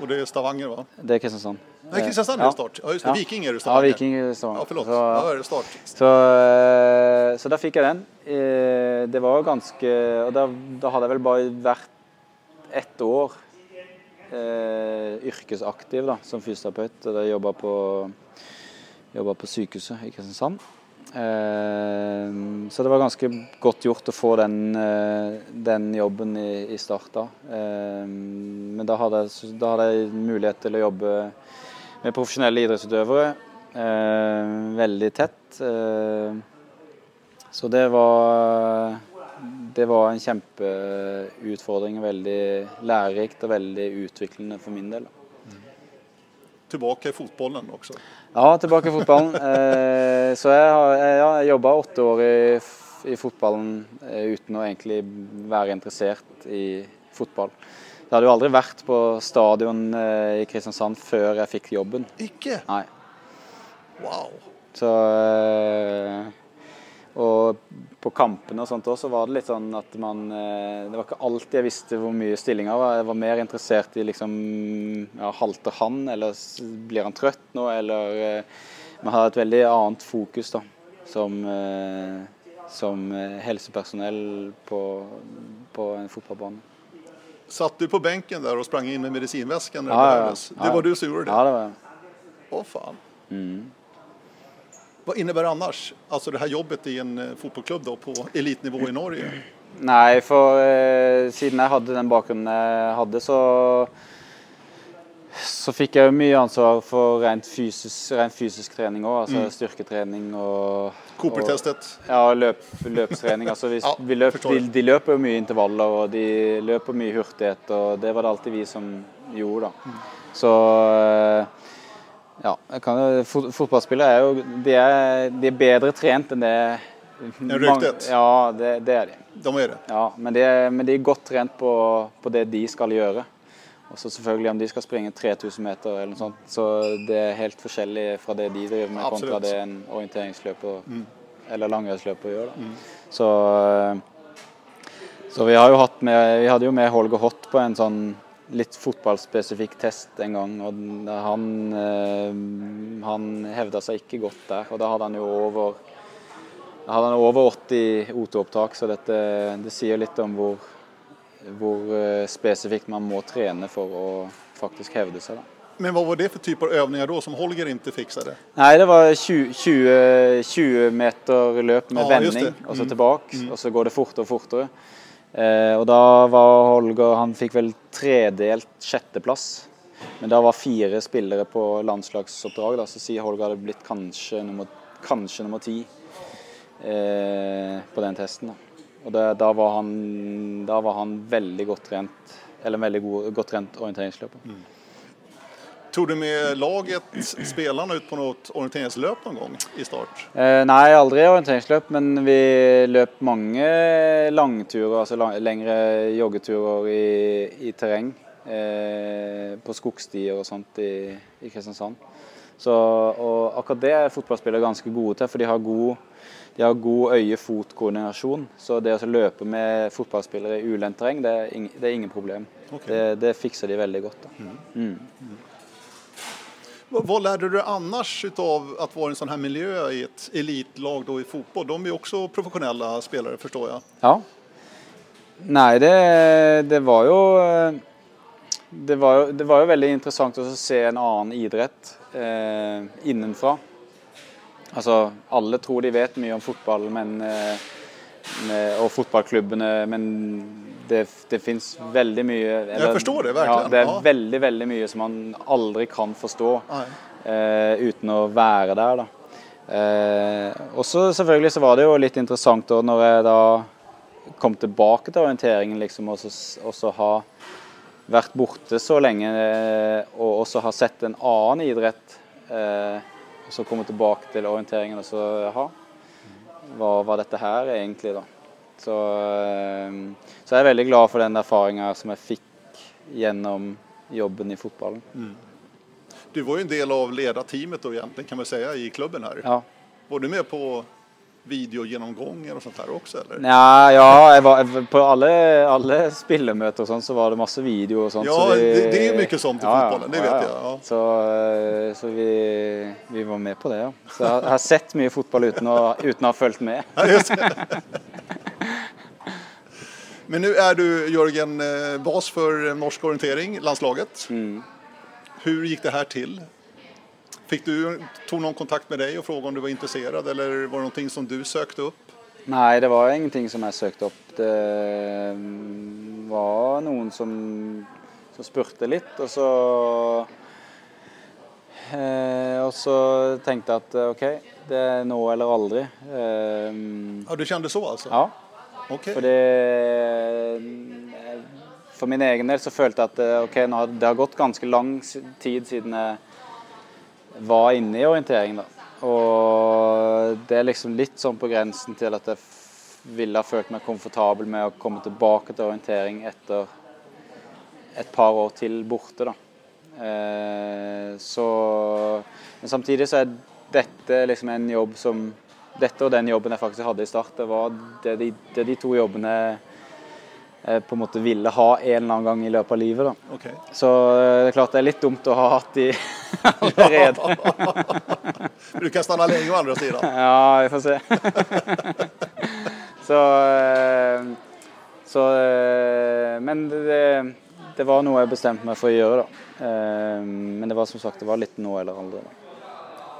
Och det er Stavanger va? Det er Kristiansand. Nei, Kristiansand er start. Ja, just det. Ja. Viking er Stavanger. Ja. Viking i Stavanger. Ja, forlåt. Så, Ja, er det start. så, eh, så da fikk jeg den. Eh, Det var ganske Og da, da hadde jeg vel bare vært ett år eh, yrkesaktiv da, som fysioterapeut. Og da jobba på, jobba på sykehuset i Kristiansand. Eh, så det var ganske godt gjort å få den, eh, den jobben i, i Start da. Eh, men da hadde, jeg, da hadde jeg mulighet til å jobbe med profesjonelle idrettsutøvere. Eh, veldig tett. Så det var Det var en kjempeutfordring. Veldig lærerikt og veldig utviklende for min del. Tillbaka i fotballen også? Ja, tilbake i fotballen. Eh, så jeg har ja, jobba åtte år i, i fotballen eh, uten å egentlig være interessert i fotball. Jeg hadde jo aldri vært på stadion eh, i Kristiansand før jeg fikk jobben. Ikke? Nei. Wow. Så eh, Og på kampene og sånt også var det litt sånn at man eh, Det var ikke alltid jeg visste hvor mye stillinga var. Jeg var mer interessert i liksom ja, Halter han, eller blir han trøtt nå, eller eh, Man har et veldig annet fokus da, som, eh, som helsepersonell på, på en fotballbane. Satt du på benken der og sprang inn med medisinvesken? Ja, ja, ja. Det var du som gjorde det? Ja, det var jeg. Åh faen. mm. Vad innebär annars? Alltså det här jobbet i en eh, fotbollsklubb då på elitnivå i Norge? Nei, for eh, siden jeg hadde den bakgrunnen jeg hadde, så så fikk jeg jo mye ansvar for rent fysisk, rent fysisk trening òg. Altså Mm. styrketrening og Cooper-testet? ja, løp, løpstrening. Altså vi, Ja, vi løp, de, de løper jo mye intervaller og de løper mye hurtighet, og det var det alltid vi som gjorde, da. Mm. Så eh, ja, kan, fot, fotballspillere er jo de er, de er bedre trent enn det ryktet? Ja, det, det er de. De er det? Ja, men de, er- men de er godt trent på, på det de skal gjøre. Og så selvfølgelig om de skal springe 3000 meter eller noe sånt, så det er helt forskjellig fra det de driver med kontra det en orienteringsløper eller langrennsløper gjør. Mm. Så, så vi har jo hatt med, vi hadde jo med Holger Hott på en sånn litt fotballspesifikk test en gang. og Han, eh, han hevda seg ikke godt der, og da hadde han jo over hadde han over 80 O2-opptak, så dette, det sier litt om hvor, hvor eh, spesifikt man må trene for å faktisk hevde seg. Da. Men hva var det for typer av da som Holger ikke fiksa det? Nei, det var 20, 20, 20 meter løp med Ja, vending, og så Mm. tilbake, og så går det fortere og fortere. Eh, og da var Holger Han fikk vel tredelt sjetteplass. Men da var fire spillere på landslagsoppdrag, da, så sier Holger hadde blitt kanskje nummer, kanskje nummer ti eh, på den testen. Da. Og det, da, var han, da var han veldig godt trent, eller veldig god, godt trent orienteringsløper. Tog du med laget, spillerne, ut på noe orienteringsløp noen gang i start? Eh, nei, aldri orienteringsløp, men vi løp mange langturer, altså lang, lengre joggeturer i, i terreng. Eh, på skogstier og sånt i, i Kristiansand. Så, og akkurat det er fotballspillere ganske gode til, for de har god, de har god øye-fot-koordinasjon. Så det å løpe med fotballspillere i ulendt terreng, det, det er ingen problem. Okay. Det, det fikser de veldig godt. Da. Mm. Vad, vad lärde du annars av att vara i en sån här miljö i ett elitlag i fotboll? De är också professionella spelare förstår jag. Ja. Nei, det, det var jo det var, jo det var jo veldig interessant å se en annen idrett eh, innenfra. Altså, alle tror de vet mye om fotball men, eh, og fotballklubbene, men det, det fins veldig mye eller- forstår det, virkelig. Ja, det er veldig, veldig mye som man aldri kan forstå eh, uten å være der. da. Eh, og så selvfølgelig så var det jo litt interessant da når jeg da kom tilbake til orienteringen liksom, og så og så ha vært borte så lenge eh, og også ha sett en annen idrett. Eh, og så komme tilbake til orienteringen og så jaha, hva var dette her egentlig, da? Så, eh, så jeg er veldig glad for den erfaringa som jeg fikk gjennom jobben i fotballen. Du var jo en del av ledarteamet då kan man säga i klubben her. Ja. Var du med på videogjennomganger og sånt her også? eller? Ja, ja var, på alle, alle spillemøter og sånn, så var det masse video og sånt. Ja, så vi, det- det er mye sånt i fotballen, det vet jeg, ja. Så, eh, så vi, vi var med på det, ja. Så jeg har sett mye fotball uten å, uten å ha fulgt med. Men nu är du Jörgen eh, bas för norsk orientering, landslaget. Mm. Hur gick det här till? Fick du, tog någon kontakt med dig och frågade om du var intresserad eller var det någonting som du sökte upp? Nei, det var ingenting som jeg søkte opp. Det mm, var noen som, som spurte litt, og så eh, Og så tenkte jeg at eh, OK, det er nå eller aldri. Eh, Ja, du kände så alltså? ja. Okej. For For min egen del så følte jeg at eh, ok, nå har, det har gått ganske lang tid siden jeg var inne i orientering. da. Og det er liksom litt sånn på grensen til at jeg ville ha følt meg komfortabel med å komme tilbake til orientering etter et par år til borte. da. Eh, så Men samtidig så er dette liksom en jobb som Dette og den jobben jeg faktisk hadde i start, det var det de, det de to jobbene jeg på en måte ville ha en eller annen gang i løpet av livet. da. Okay. Så eh, det er klart det er litt dumt å ha hatt de allerede. Du kan stanna lenge å andre siden. Ja, vi får se. så eh, Så eh, Men det, det var noe jeg bestemte meg for å gjøre, da. Eh, Men det var som sagt det var litt nå eller aldri. da.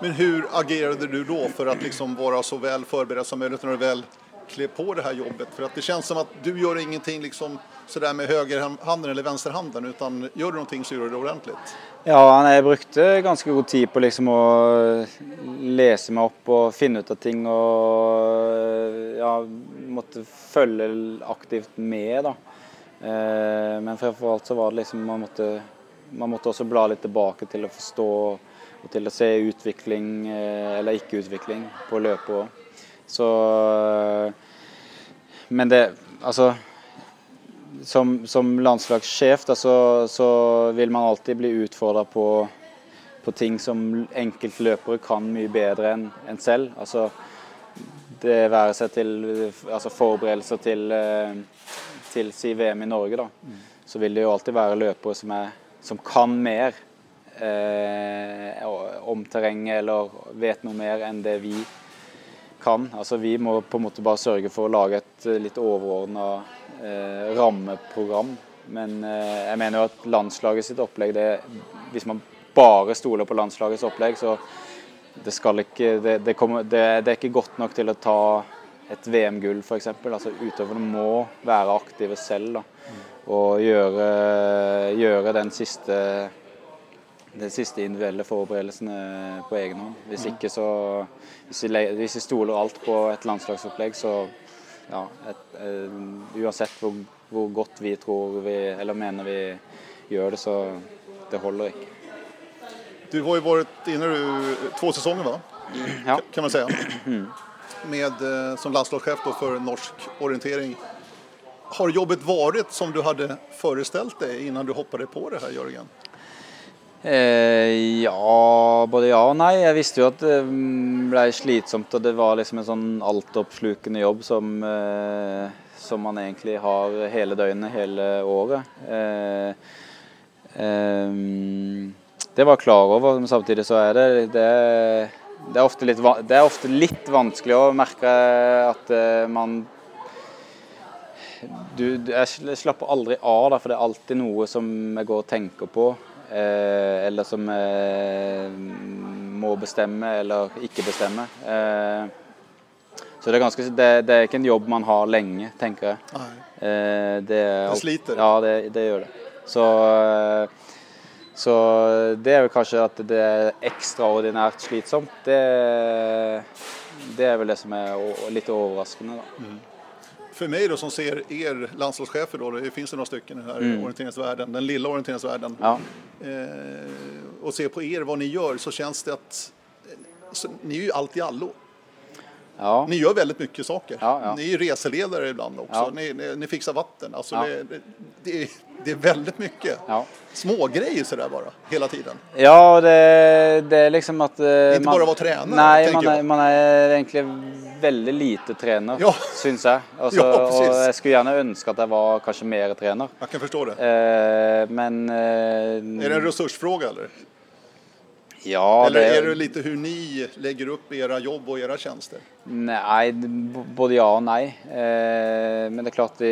Men hur agerte du da for å liksom være så vel forberedt som mulig når du vel kler på det her jobbet? For det kjennes som at du gjør ingenting liksom sådär med høyrehånden eller venstrehånden, utan gjør du noe, så gjør du det ordentligt. Ja, jeg brukte ganske god tid på liksom å lese meg opp og finne ut av ting. Og ja, måtte følge aktivt med, da. Eh, Men fremfor alt så var det liksom man måtte, man måtte også bla litt tilbake til å forstå og til å se utvikling eh, eller ikke utvikling på løpet òg. Så Men det Altså som, som landslagssjef da, så, så vil man alltid bli utfordra på, på ting som enkeltløpere kan mye bedre enn en selv. Altså, det være seg til altså forberedelser til, eh, til si VM i Norge, da. Så vil det jo alltid være løpere som, er, som kan mer eh, om terrenget eller vet noe mer enn det vi kan. Altså Vi må på en måte bare sørge for å lage et eh, litt overordna eh, rammeprogram. Men eh, jeg mener jo at landslaget sitt opplegg det, Hvis man bare stoler på landslagets opplegg, så det skal ikke det, det, kommer, det, det er ikke godt nok til å ta et VM-gull, f.eks. Altså, utøverne må være aktive selv da, og gjøre, gjøre den siste de siste individuelle forberedelsene på egen hånd. Hvis ikke så Hvis vi, hvis vi stoler alt på et landslagsopplegg, så ja, et, eh, Uansett hvor, hvor godt vi tror vi Eller mener vi gjør det, så det holder ikke. Du har jo vært inne i två sesonger, va? Ja. Kan man si. Med, eh, som landslagschef for norsk orientering. Har jobbet vært som du hadde forestilt deg innan du hoppade på det her, Jörgen? Eh, ja både ja og nei. Jeg visste jo at det ble slitsomt, og det var liksom en sånn altoppslukende jobb som, eh, som man egentlig har hele døgnet, hele året. Eh, eh, det var jeg klar over, men samtidig så er det, det, det, er ofte litt, det er ofte litt vanskelig å merke at eh, man du, jeg slapper aldri av, da, for det er alltid noe som jeg går og tenker på. Eh, eller som jeg må bestemme eller ikke bestemme. Eh, så det er, ganske, det, det er, ikke en jobb man har lenge, tenker jeg. Eh, det, det, sliter? Ja, det, det, gjør det. Så, så det er vel kanskje at det er ekstraordinært slitsomt. Det, det er vel det som er litt overraskende. da. För mig då som ser er landslagschefer då, det finns ju några stycken här mm. orienteringsvärlden, den lilla orienteringsvärlden. Ja. Eh, och se på er vad ni gör så känns det att så, ni är ju allt i allo. Ja. Ni gör väldigt mycket saker. Ja, ja. Ni är reseledare ibland också. Ni, ni, ni, fixar vatten. Alltså det, det, det, är, det, är väldigt mycket. ja. smågrejer sådär bara, hela tiden. Ja, det, det är liksom att... Eh, inte man, bara vara tränare, Nej, man är, man är egentligen veldig lite trener, ja. syns jeg. Altså, ja, og jeg skulle gjerne ønske at jeg var kanskje mer trener. Jeg kan forstå det. Eh, men eh, Er det en ressursspørsmål, eller? Ja, Eller det... er det litt hur ni legger opp era jobb og era tjenester? Nei, både ja og nei. Eh, men det er klart vi,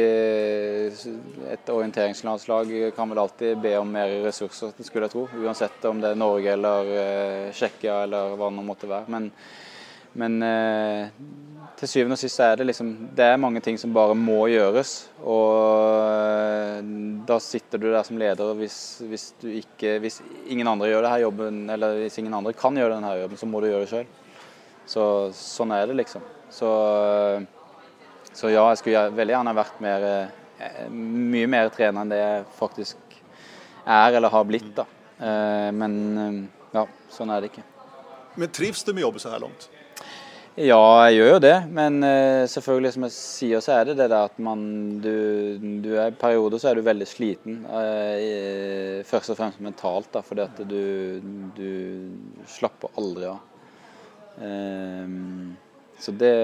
et orienteringslandslag kan vel alltid be om mer ressurser, skulle jeg tro. Uansett om det er Norge eller eh, Tjeckia eller hva det måtte være. Men, men eh, til syvende og sist er det liksom Det er mange ting som bare må gjøres. Og eh, da sitter du der som leder, og hvis, hvis, ikke, hvis ingen andre gjør denne jobben, eller hvis ingen andre kan gjøre denne jobben, så må du gjøre det sjøl. Så sånn er det, liksom. Så, så, ja, jeg skulle veldig gjerne vært mer, eh, mye mer trener enn det jeg faktisk er eller har blitt, da. Men ja, sånn er det ikke. Men trives du med jobben så her langt? Ja, jeg gjør jo det. Men uh, selvfølgelig, som jeg sier, så er det det der at man du, du er, I perioder så er du veldig sliten. Uh, først og fremst mentalt, da, fordi at du, du slapper aldri av. Uh, så det,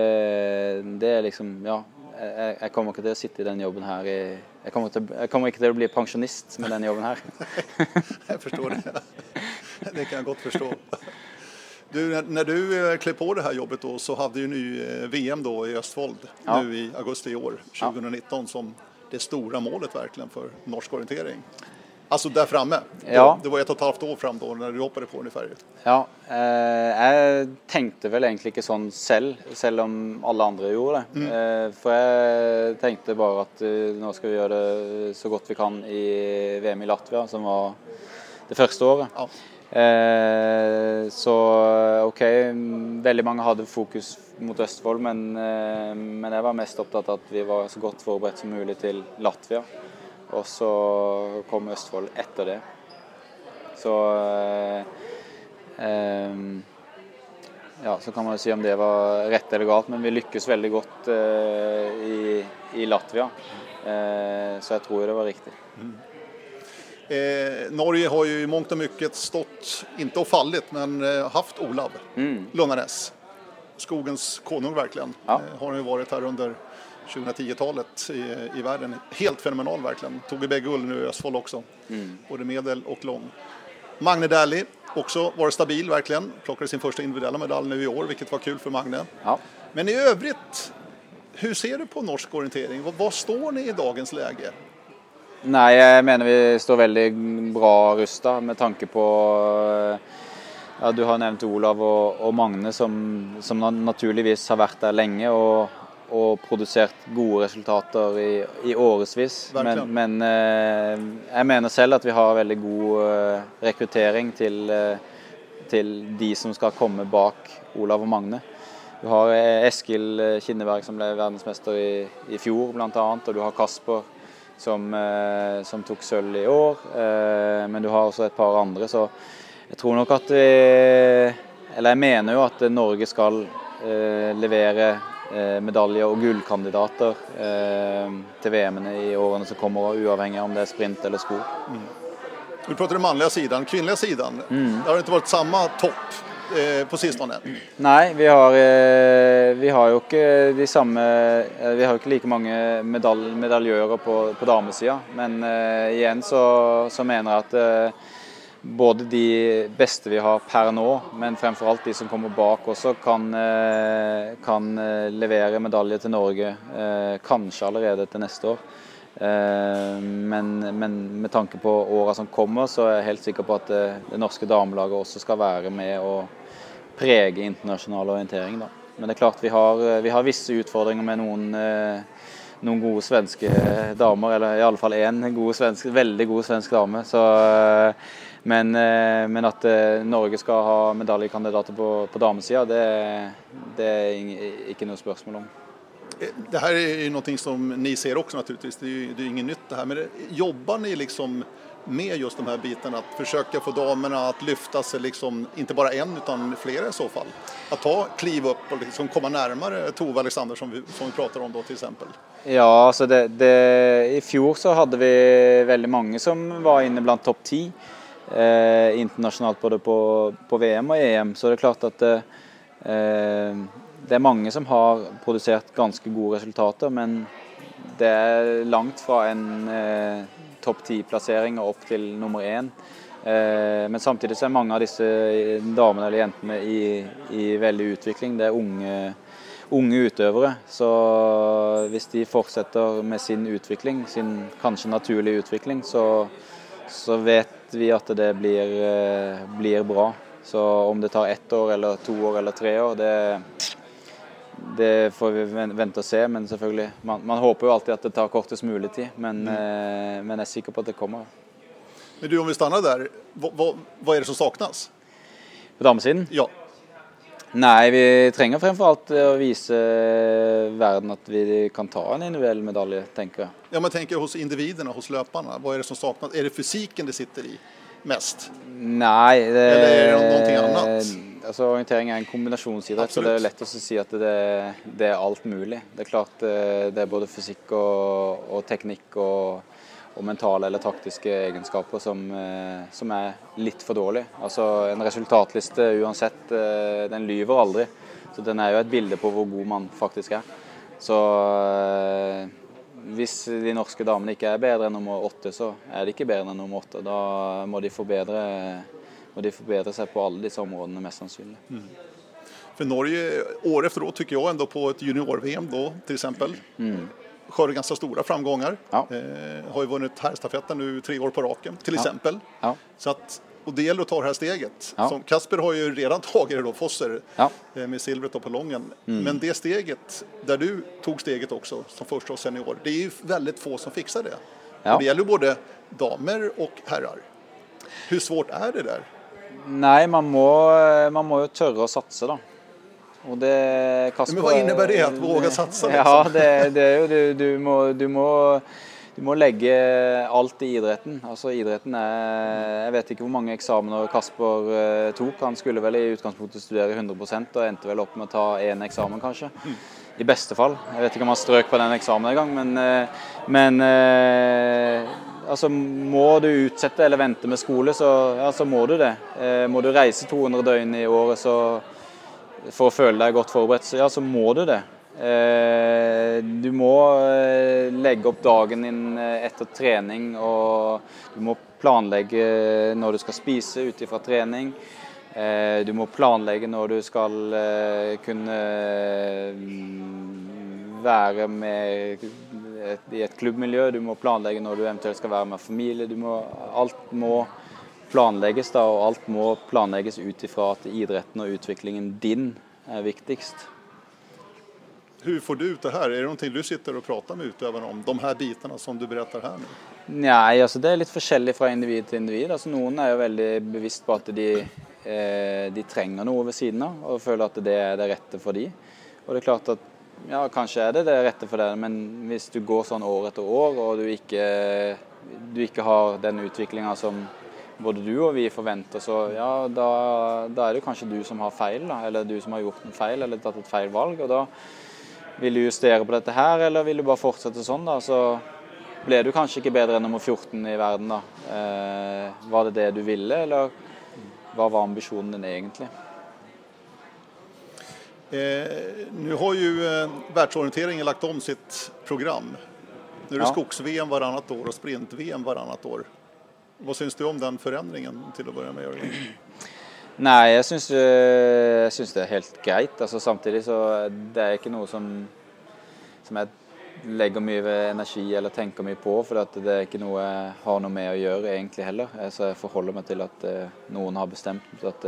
det, er liksom Ja. Jeg, jeg, kommer ikke til å sitte i den jobben her i jeg kommer, til, jeg kommer ikke til å bli pensjonist med den jobben her. jeg forstår det. Det kan jeg godt forstå. Du, när du eh, klev på det här jobbet då, så hade ju ni eh, VM då i Östfold ja. nu i augusti i år, 2019, ja. som det stora målet verkligen för norsk orientering. Altså der framme. Ja. Det var et og et halvt år fram da når du hoppet på ungefär. Ja, eh, jeg tenkte vel egentlig ikke sånn selv, selv om alle andre gjorde det. Mm. Eh, for jeg tenkte bare at uh, nå skal vi gjøre det så godt vi kan i VM i Latvia, som var det første året. Ja. Eh, så OK, veldig mange hadde fokus mot Østfold, men, eh, men, jeg var mest opptatt av at vi var så godt forberedt som mulig til Latvia. Og så kom Østfold etter det. Så eh, ja, så kan man jo si om det var rett eller galt, men vi lykkes veldig godt eh, i, i, Latvia. Eh, så jeg tror det var riktig. Mm. Eh, Norge har ju i mångt och mycket stått, inte och fallit, men eh, haft Olav mm. Lundanes. Skogens konung verkligen. Ja. Eh, har han ju varit här under 2010-talet i, i världen. Helt fenomenal verkligen. Tog ju bägge guld nu i Östfold också. Mm. Både medel och lång. Magne Dali, också varit stabil verkligen. Plockade sin första individuella medalj nu i år, vilket var kul för Magne. Ja. Men i övrigt, hur ser du på norsk orientering? Hva står ni i dagens läge? Nei, jeg mener vi står veldig bra rusta med tanke på ja, Du har nevnt Olav og, og Magne, som, som, naturligvis har vært der lenge og, og produsert gode resultater i, i årevis. Men, men eh, jeg mener selv at vi har veldig god eh, rekruttering til, eh, til de som skal komme bak Olav og Magne. Du har Eskil Kinneberg som ble verdensmester i, i fjor bl.a., og du har Kasper som, eh, som tok sølv i år. Eh, men du har også et par andre, så jeg tror nok at vi Eller jeg mener jo at Norge skal eh, levere medaljer og gullkandidater til VM-ene i årene som kommer, uavhengig av om det er sprint eller sko. Mm. Du prater den mannlige sidan, kvinnliga sidan. Mm. Det har ikke vært samme topp eh, på sistone. Nei, vi har, eh, vi har jo ikke de samme eh, Vi har jo ikke like mange medal medaljører på, på damesida. Men uh, igjen så, så mener jeg at uh, både de beste vi har per nå, men fremfor alt de som kommer bak også, kan, uh, kan eh, levere medalje til Norge. eh, Kanskje allerede til neste år. Eh, Men, men med tanke på åra som kommer, så er jeg helt sikker på at det, det norske damelaget også skal være med å prege internasjonal orientering. Da. Men det er klart vi har, vi har visse utfordringer med noen, eh, noen gode svenske damer. Eller i alle fall én veldig god svensk dame. Så, eh, men, eh, men at eh, Norge skal ha medaljekandidater på, på damesida, det, det er ikke noe spørsmål om. Eh, Det här är ju någonting som ni ser också naturligtvis, det är ju det är inget nytt det här. Men det- jobbar ni liksom med just de här bitarna, att försöka få damerna att lyfta sig, liksom, inte bara en utan flera i så fall? Att ta kliv upp och liksom komma närmare Tove Alexander som vi, som vi pratar om då till exempel. Ja, altså det, det, I fjor så hadde vi veldig mange som var inne blant topp 10 eh, internationellt både på, på VM og EM. Så det är klart at eh, eh, det er mange som har produsert ganske gode resultater, men det er langt fra en eh, topp ti-plassering og opp til nummer én. Eh, men samtidig så er mange av disse damene eller jentene i, i veldig utvikling. Det er unge, unge utøvere. Så hvis de fortsetter med sin utvikling, sin kanskje naturlige utvikling, så, så vet vi at det blir, eh, blir bra. Så om det tar ett år eller to år eller tre år, det, det får vi vente og se. Men selvfølgelig, man, man håper jo alltid at det tar kortest mulig tid. Men, eh, men jeg er sikker på at det kommer. Men du, om vi stanner der, hva, hva, hva er det som saknas? På damesiden? Ja, Nei, vi trenger fremfor alt å vise verden at vi kan ta en individuell medalje, tenker jeg. ja men tenker hos individene, hos løperne. Hva er det som saknas? Er det fysikken det sitter i mest? Nei det, Eller er det noe annet? Altså, orientering er en kombinasjonsidrett, så det er lett å si at det, det er alt mulig. Det er klart eh, det er både fysikk og, og teknikk og, og mentale eller taktiske egenskaper som, eh, som er litt for dårlig. Altså, en resultatliste uansett, eh, den lyver aldri. Så den er jo et bilde på hvor god man faktisk er. Så hvis de norske damene ikke er bedre enn nummer åtte, så er de ikke bedre enn nummer åtte. Da må de forbedre, må de forbedrer seg på alle disse områdene, mest sannsynlig. For Norge, år efter år syns jeg, ändå på et junior-VM då till Mm. skördar ganska stora framgångar. Ja. Eh, har ju vunnit herrstafetten tre år på raken till exempel. Ja. Så att, och det gäller att ta det här steget. Ja. Som Kasper har ju redan tagit det då, Fosser, Ja. eh, med silvret på lången. Men det steget, där du tog steget också som första och senior, det är ju väldigt få som fixar det. Ja. Och det gäller både damer och herrar. Hur svårt är det där? Nei, man må, man må jo tørre å satse, da. Og det Kasper, Men hva innebærer det, at våge satse, liksom? Ja, det, det er jo du, du, må, du, må, du må legge alt i idretten. Altså idretten er Jeg vet ikke hvor mange eksamener Kasper eh, tok. Han skulle vel i utgangspunktet studere 100 og endte vel opp med å ta én eksamen, kanskje. I beste fall. Jeg vet ikke om han strøk på den eksamen engang, men, eh, men eh, altså, må du utsette eller vente med skole, så, ja, så må du det. Eh, må du reise 200 døgn i året så, for å føle deg godt forberedt, så, ja, så må du det. Eh, du må eh, legge opp dagen din eh, etter trening, og du må planlegge når du skal spise ut ifra trening. Eh, du må planlegge når du skal eh, kunne mm, være med et, i et klubbmiljø. Du må planlegge når du eventuelt skal være med familie. Du må, alt må planlegges, da, og alt må planlegges ut ifra at idretten og utviklingen din er viktigst. Hvordan får du ut det her? Er det noe du sitter og prater med utøverne om? De her bitene som du beretter her nu? Nei, altså det er litt forskjellig fra individ til individ. Altså Noen er jo veldig bevisst på at de, eh, de trenger noe ved siden av, og føler at det er det rette for de. Og det er klart at ja, kanskje er det det rette for deg, men hvis du går sånn år etter år, og du ikke, du ikke har den utviklinga som både du og vi forventer, så ja, da, da er det kanskje du som har feil, da. Eller du som har gjort en feil, eller tatt et feil valg. og da vil du justere på dette her, eller vil du bare fortsette sånn? da? Så ble du kanskje ikke bedre enn nummer 14 i verden, da. Eh, var det det du ville, eller hva var ambisjonen din egentlig? Eh, nu har ju eh, världsorienteringen lagt om sitt program. Nu är det Ja. skogs-VM varannat år och sprint-VM varannat år. Vad syns du om den förändringen till att börja med Jørgen? Nei, jeg syns, eh, jeg syns det er helt greit. Altså, samtidig så det er ikke noe som, som jeg legger mye energi eller tenker mye på. For det er ikke noe jeg har noe med å gjøre egentlig heller. Så jeg forholder meg til at noen har bestemt at,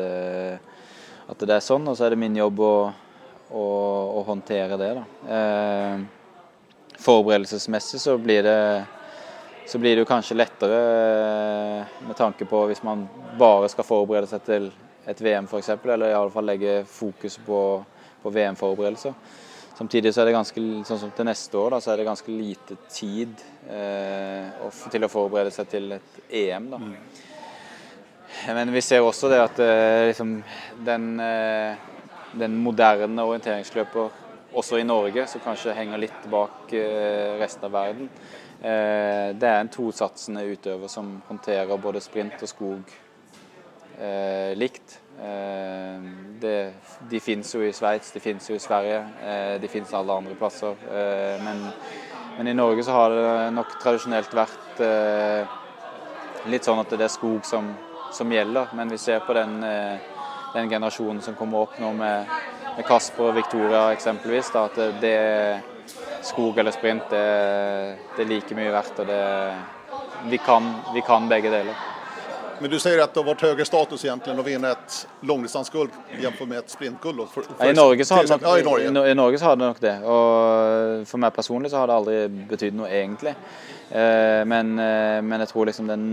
at det er sånn. Og så er det min jobb å, å, å håndtere det. Eh, forberedelsesmessig så blir det så blir det jo kanskje lettere eh, med tanke på hvis man bare skal forberede seg til et VM f.eks., eller i alle fall legge fokus på, på VM-forberedelser. Samtidig så er det ganske, sånn som til neste år, da, så er det ganske lite tid eh, til å forberede seg til et EM. da. Men vi ser også det at eh, liksom, den, eh, den moderne orienteringsløper også i Norge, som kanskje henger litt bak eh, resten av verden, eh, det er en tosatsende utøver som håndterer både sprint og skog eh, likt. Det, de finnes jo i Sveits, de finnes jo i Sverige, de finnes alle andre plasser. Men, men i Norge så har det nok tradisjonelt vært litt sånn at det er skog som, som gjelder. Men vi ser på den, den generasjonen som kommer opp nå med, med Kasper og Victoria eksempelvis, da, at det, skog eller sprint det, det er like mye verdt. og det, vi, kan, vi kan begge deler. Men du sier at det har vært høyere status egentlig å vinne et langdistansegull sammenlignet med et sprintguld. Ja, I Norge så har det nok, Ja, i Norge. i, i Norge så har det nok det. Og for meg personlig så har det aldri betydd noe egentlig. Eh, men, eh, men jeg tror liksom den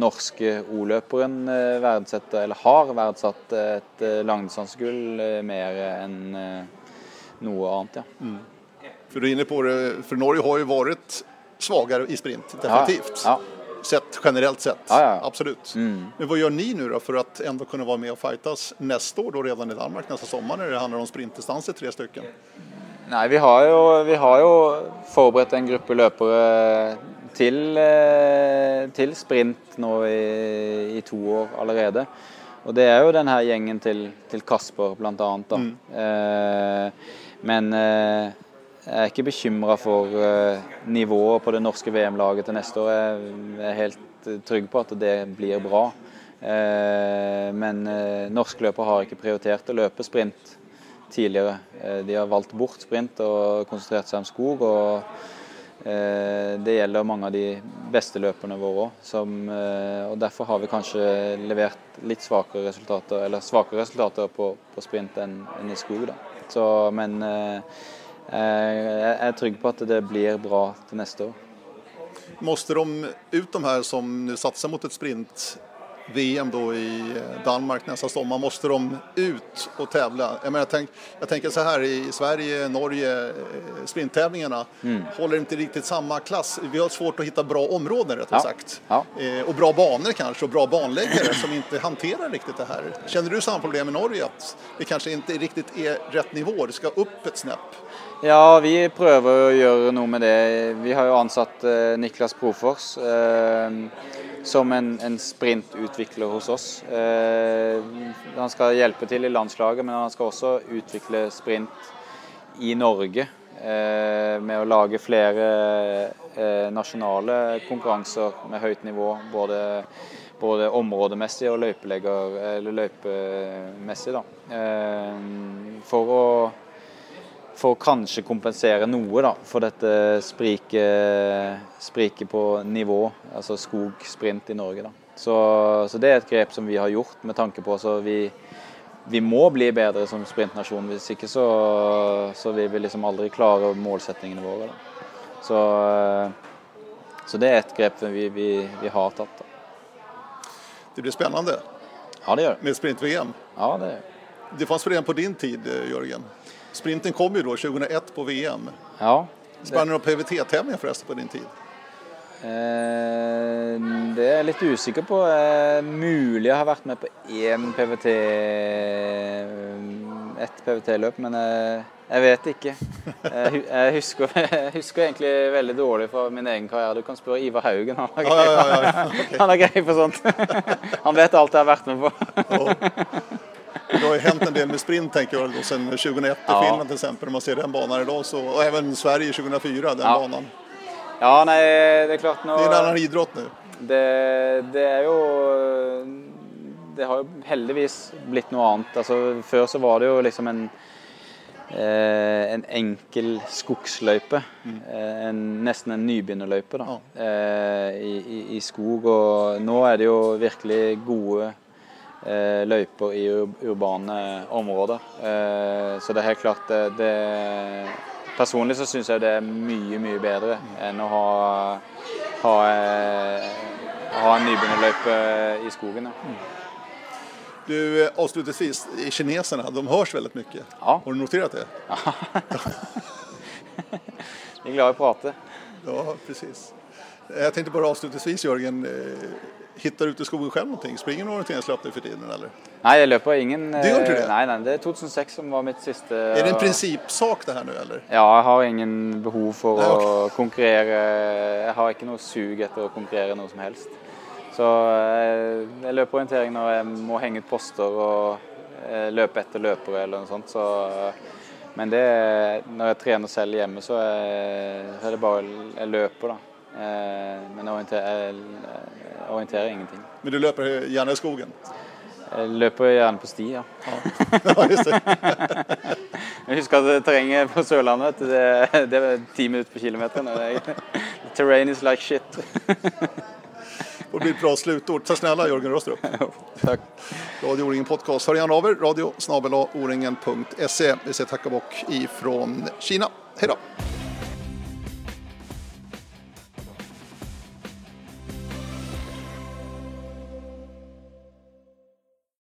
norske o-løperen eh, verdsetter, eller har verdsatt et eh, langdistansegull eh, mer enn eh, noe annet, ja. För du er inne på det, for Norge har jo vært svakere i sprint, definitivt. Ja, Sett generellt sett, Ja, ja. absolut. Mm. Men vad gör ni nu då för att ändå kunna vara med och fightas nästa år då redan i Danmark nästa sommar när det handlar om sprintdistanser, tre stycken? Nei, vi har jo, vi har jo forberedt en gruppe løpere til, eh, til sprint nå i, i to år allerede. Og det er jo denne gjengen til, til Kasper blant annet. Da. Eh, men eh, jeg er ikke bekymra for eh, nivået på det norske VM-laget til neste år. Jeg er helt eh, trygg på at det blir bra. Eh, men norske løpere har ikke prioritert å løpe sprint tidligere. De har valgt bort sprint og konsentrert seg om skog. og Det gjelder mange av de beste løperne våre òg. Derfor har vi kanskje levert litt svakere resultater eller svakere resultater på, på sprint enn enn i skog. Da. Så, men jeg er trygg på at det blir bra til neste år. Måste de ut de her som nu satsar mot et sprint-VM i eh, Danmark nästa sommar, måste de ut og tävla? Jag, menar, tänk, jag tänker så här, i Sverige, Norge, eh, mm. håller inte riktigt samma klass. Vi har svårt att hitta bra områden rättare Ja. sagt. Ja. Eh, och bra banor kanske och bra banläggare som inte hanterar riktigt det här. Känner du samma problem i Norge att det kanske inte riktigt är rätt nivå, det ska upp ett snäpp? Ja, vi prøver å gjøre noe med det. Vi har jo ansatt eh, Niklas Profors eh, som en, en sprintutvikler hos oss. Eh, han skal hjelpe til i landslaget, men han skal også utvikle sprint i Norge. Eh, med å lage flere eh, nasjonale konkurranser med høyt nivå. Både, både områdemessig og løypelegger, løypemessig. Da. Eh, for å for å kanskje kompensere noe da, for dette spriket, sprike på nivå, altså skogsprint i Norge. Da. Så, så det er et grep som vi har gjort med tanke på så vi, vi må bli bedre som sprintnasjon. Hvis ikke så, så vil vi liksom aldri klare målsettingene våre. Da. Så, så det er et grep vi, vi, vi har tatt. Da. Det blir spennende. Ja, det gjør det. med sprint-VM. Ja, det gjør det. Det fanns redan på din tid, Jörgen. Sprinten kom ju då 2001 på VM. Ja, Spann du några PVT-tävlingar förresten på din tid? Eh, det er jeg litt usikker på. Eh, mulig jeg har vært med på én PVT ett PVT-løp, men jeg, jeg, vet ikke. Jeg, jeg, husker, jeg, husker, egentlig veldig dårlig fra min egen karriere. Du kan spørre Ivar Haugen. Han er grei, ja, ja, ja, okay. han grei på sånt. Han vet alt jeg har vært med på. Det har ju hänt en del med sprint tänker jag, sen 2001 i ja. Finland till exempel. Om man ser den banan idag så, och även Sverige 2004, den ja. banan. Ja, nej, det er klart nå Det er en annan idrott nu. Det, det, er jo Det har jo heldigvis blitt noe annet. Altså, før så var det jo liksom en eh, en enkel skogsløype. Mm. Eh, en, nesten en nybegynnerløype da, ja. eh, i, i, i, skog. Og nå er det jo virkelig gode løyper i urbane områder. Eh, så det er helt klart det, Personlig så syns jeg det er mye, mye bedre enn å ha, ha, eh, ha en nybegynnerløype i skogen. Ja. Du, avslutningsvis, kineserne de høres veldig mye. Ja. Har du notert det? Ja. De er glad i å prate. Ja, precis. Jeg tenkte bare avslutningsvis, Jørgen. Hittar ut i skogen selv noe? Springer du orienteringsløp for tiden, eller? Nei, jeg løper ingen Du gjør ikke det? Nei, nei, det er 2006 som var mitt siste Er det en prinsippsak det her nå, eller? Ja, jeg har ingen behov for nei, okay. å konkurrere. Jeg har ikke noe sug etter å konkurrere noe som helst. Så jeg, jeg løper orientering når jeg må henge ut poster og eh, løpe etter løpere eller noe sånt. Så, men det, når jeg trener selv hjemme, så så er det bare jeg løper, da. Eh, men orienterer, orienterer ingenting. Men du løper gjerne i skogen? Jeg løper gjerne på sti, ja. ja just det. jeg husker at terrenget på Sørlandet det, det var ti minutter på kilometeren. Terrain is like shit. Det blir et bra slutord. Takk snälla Jørgen Rostrup. Tack. Radio O-ringen podcast. Hör gärna av er. Radio snabel Vi säger och bock ifrån Kina. Hej då.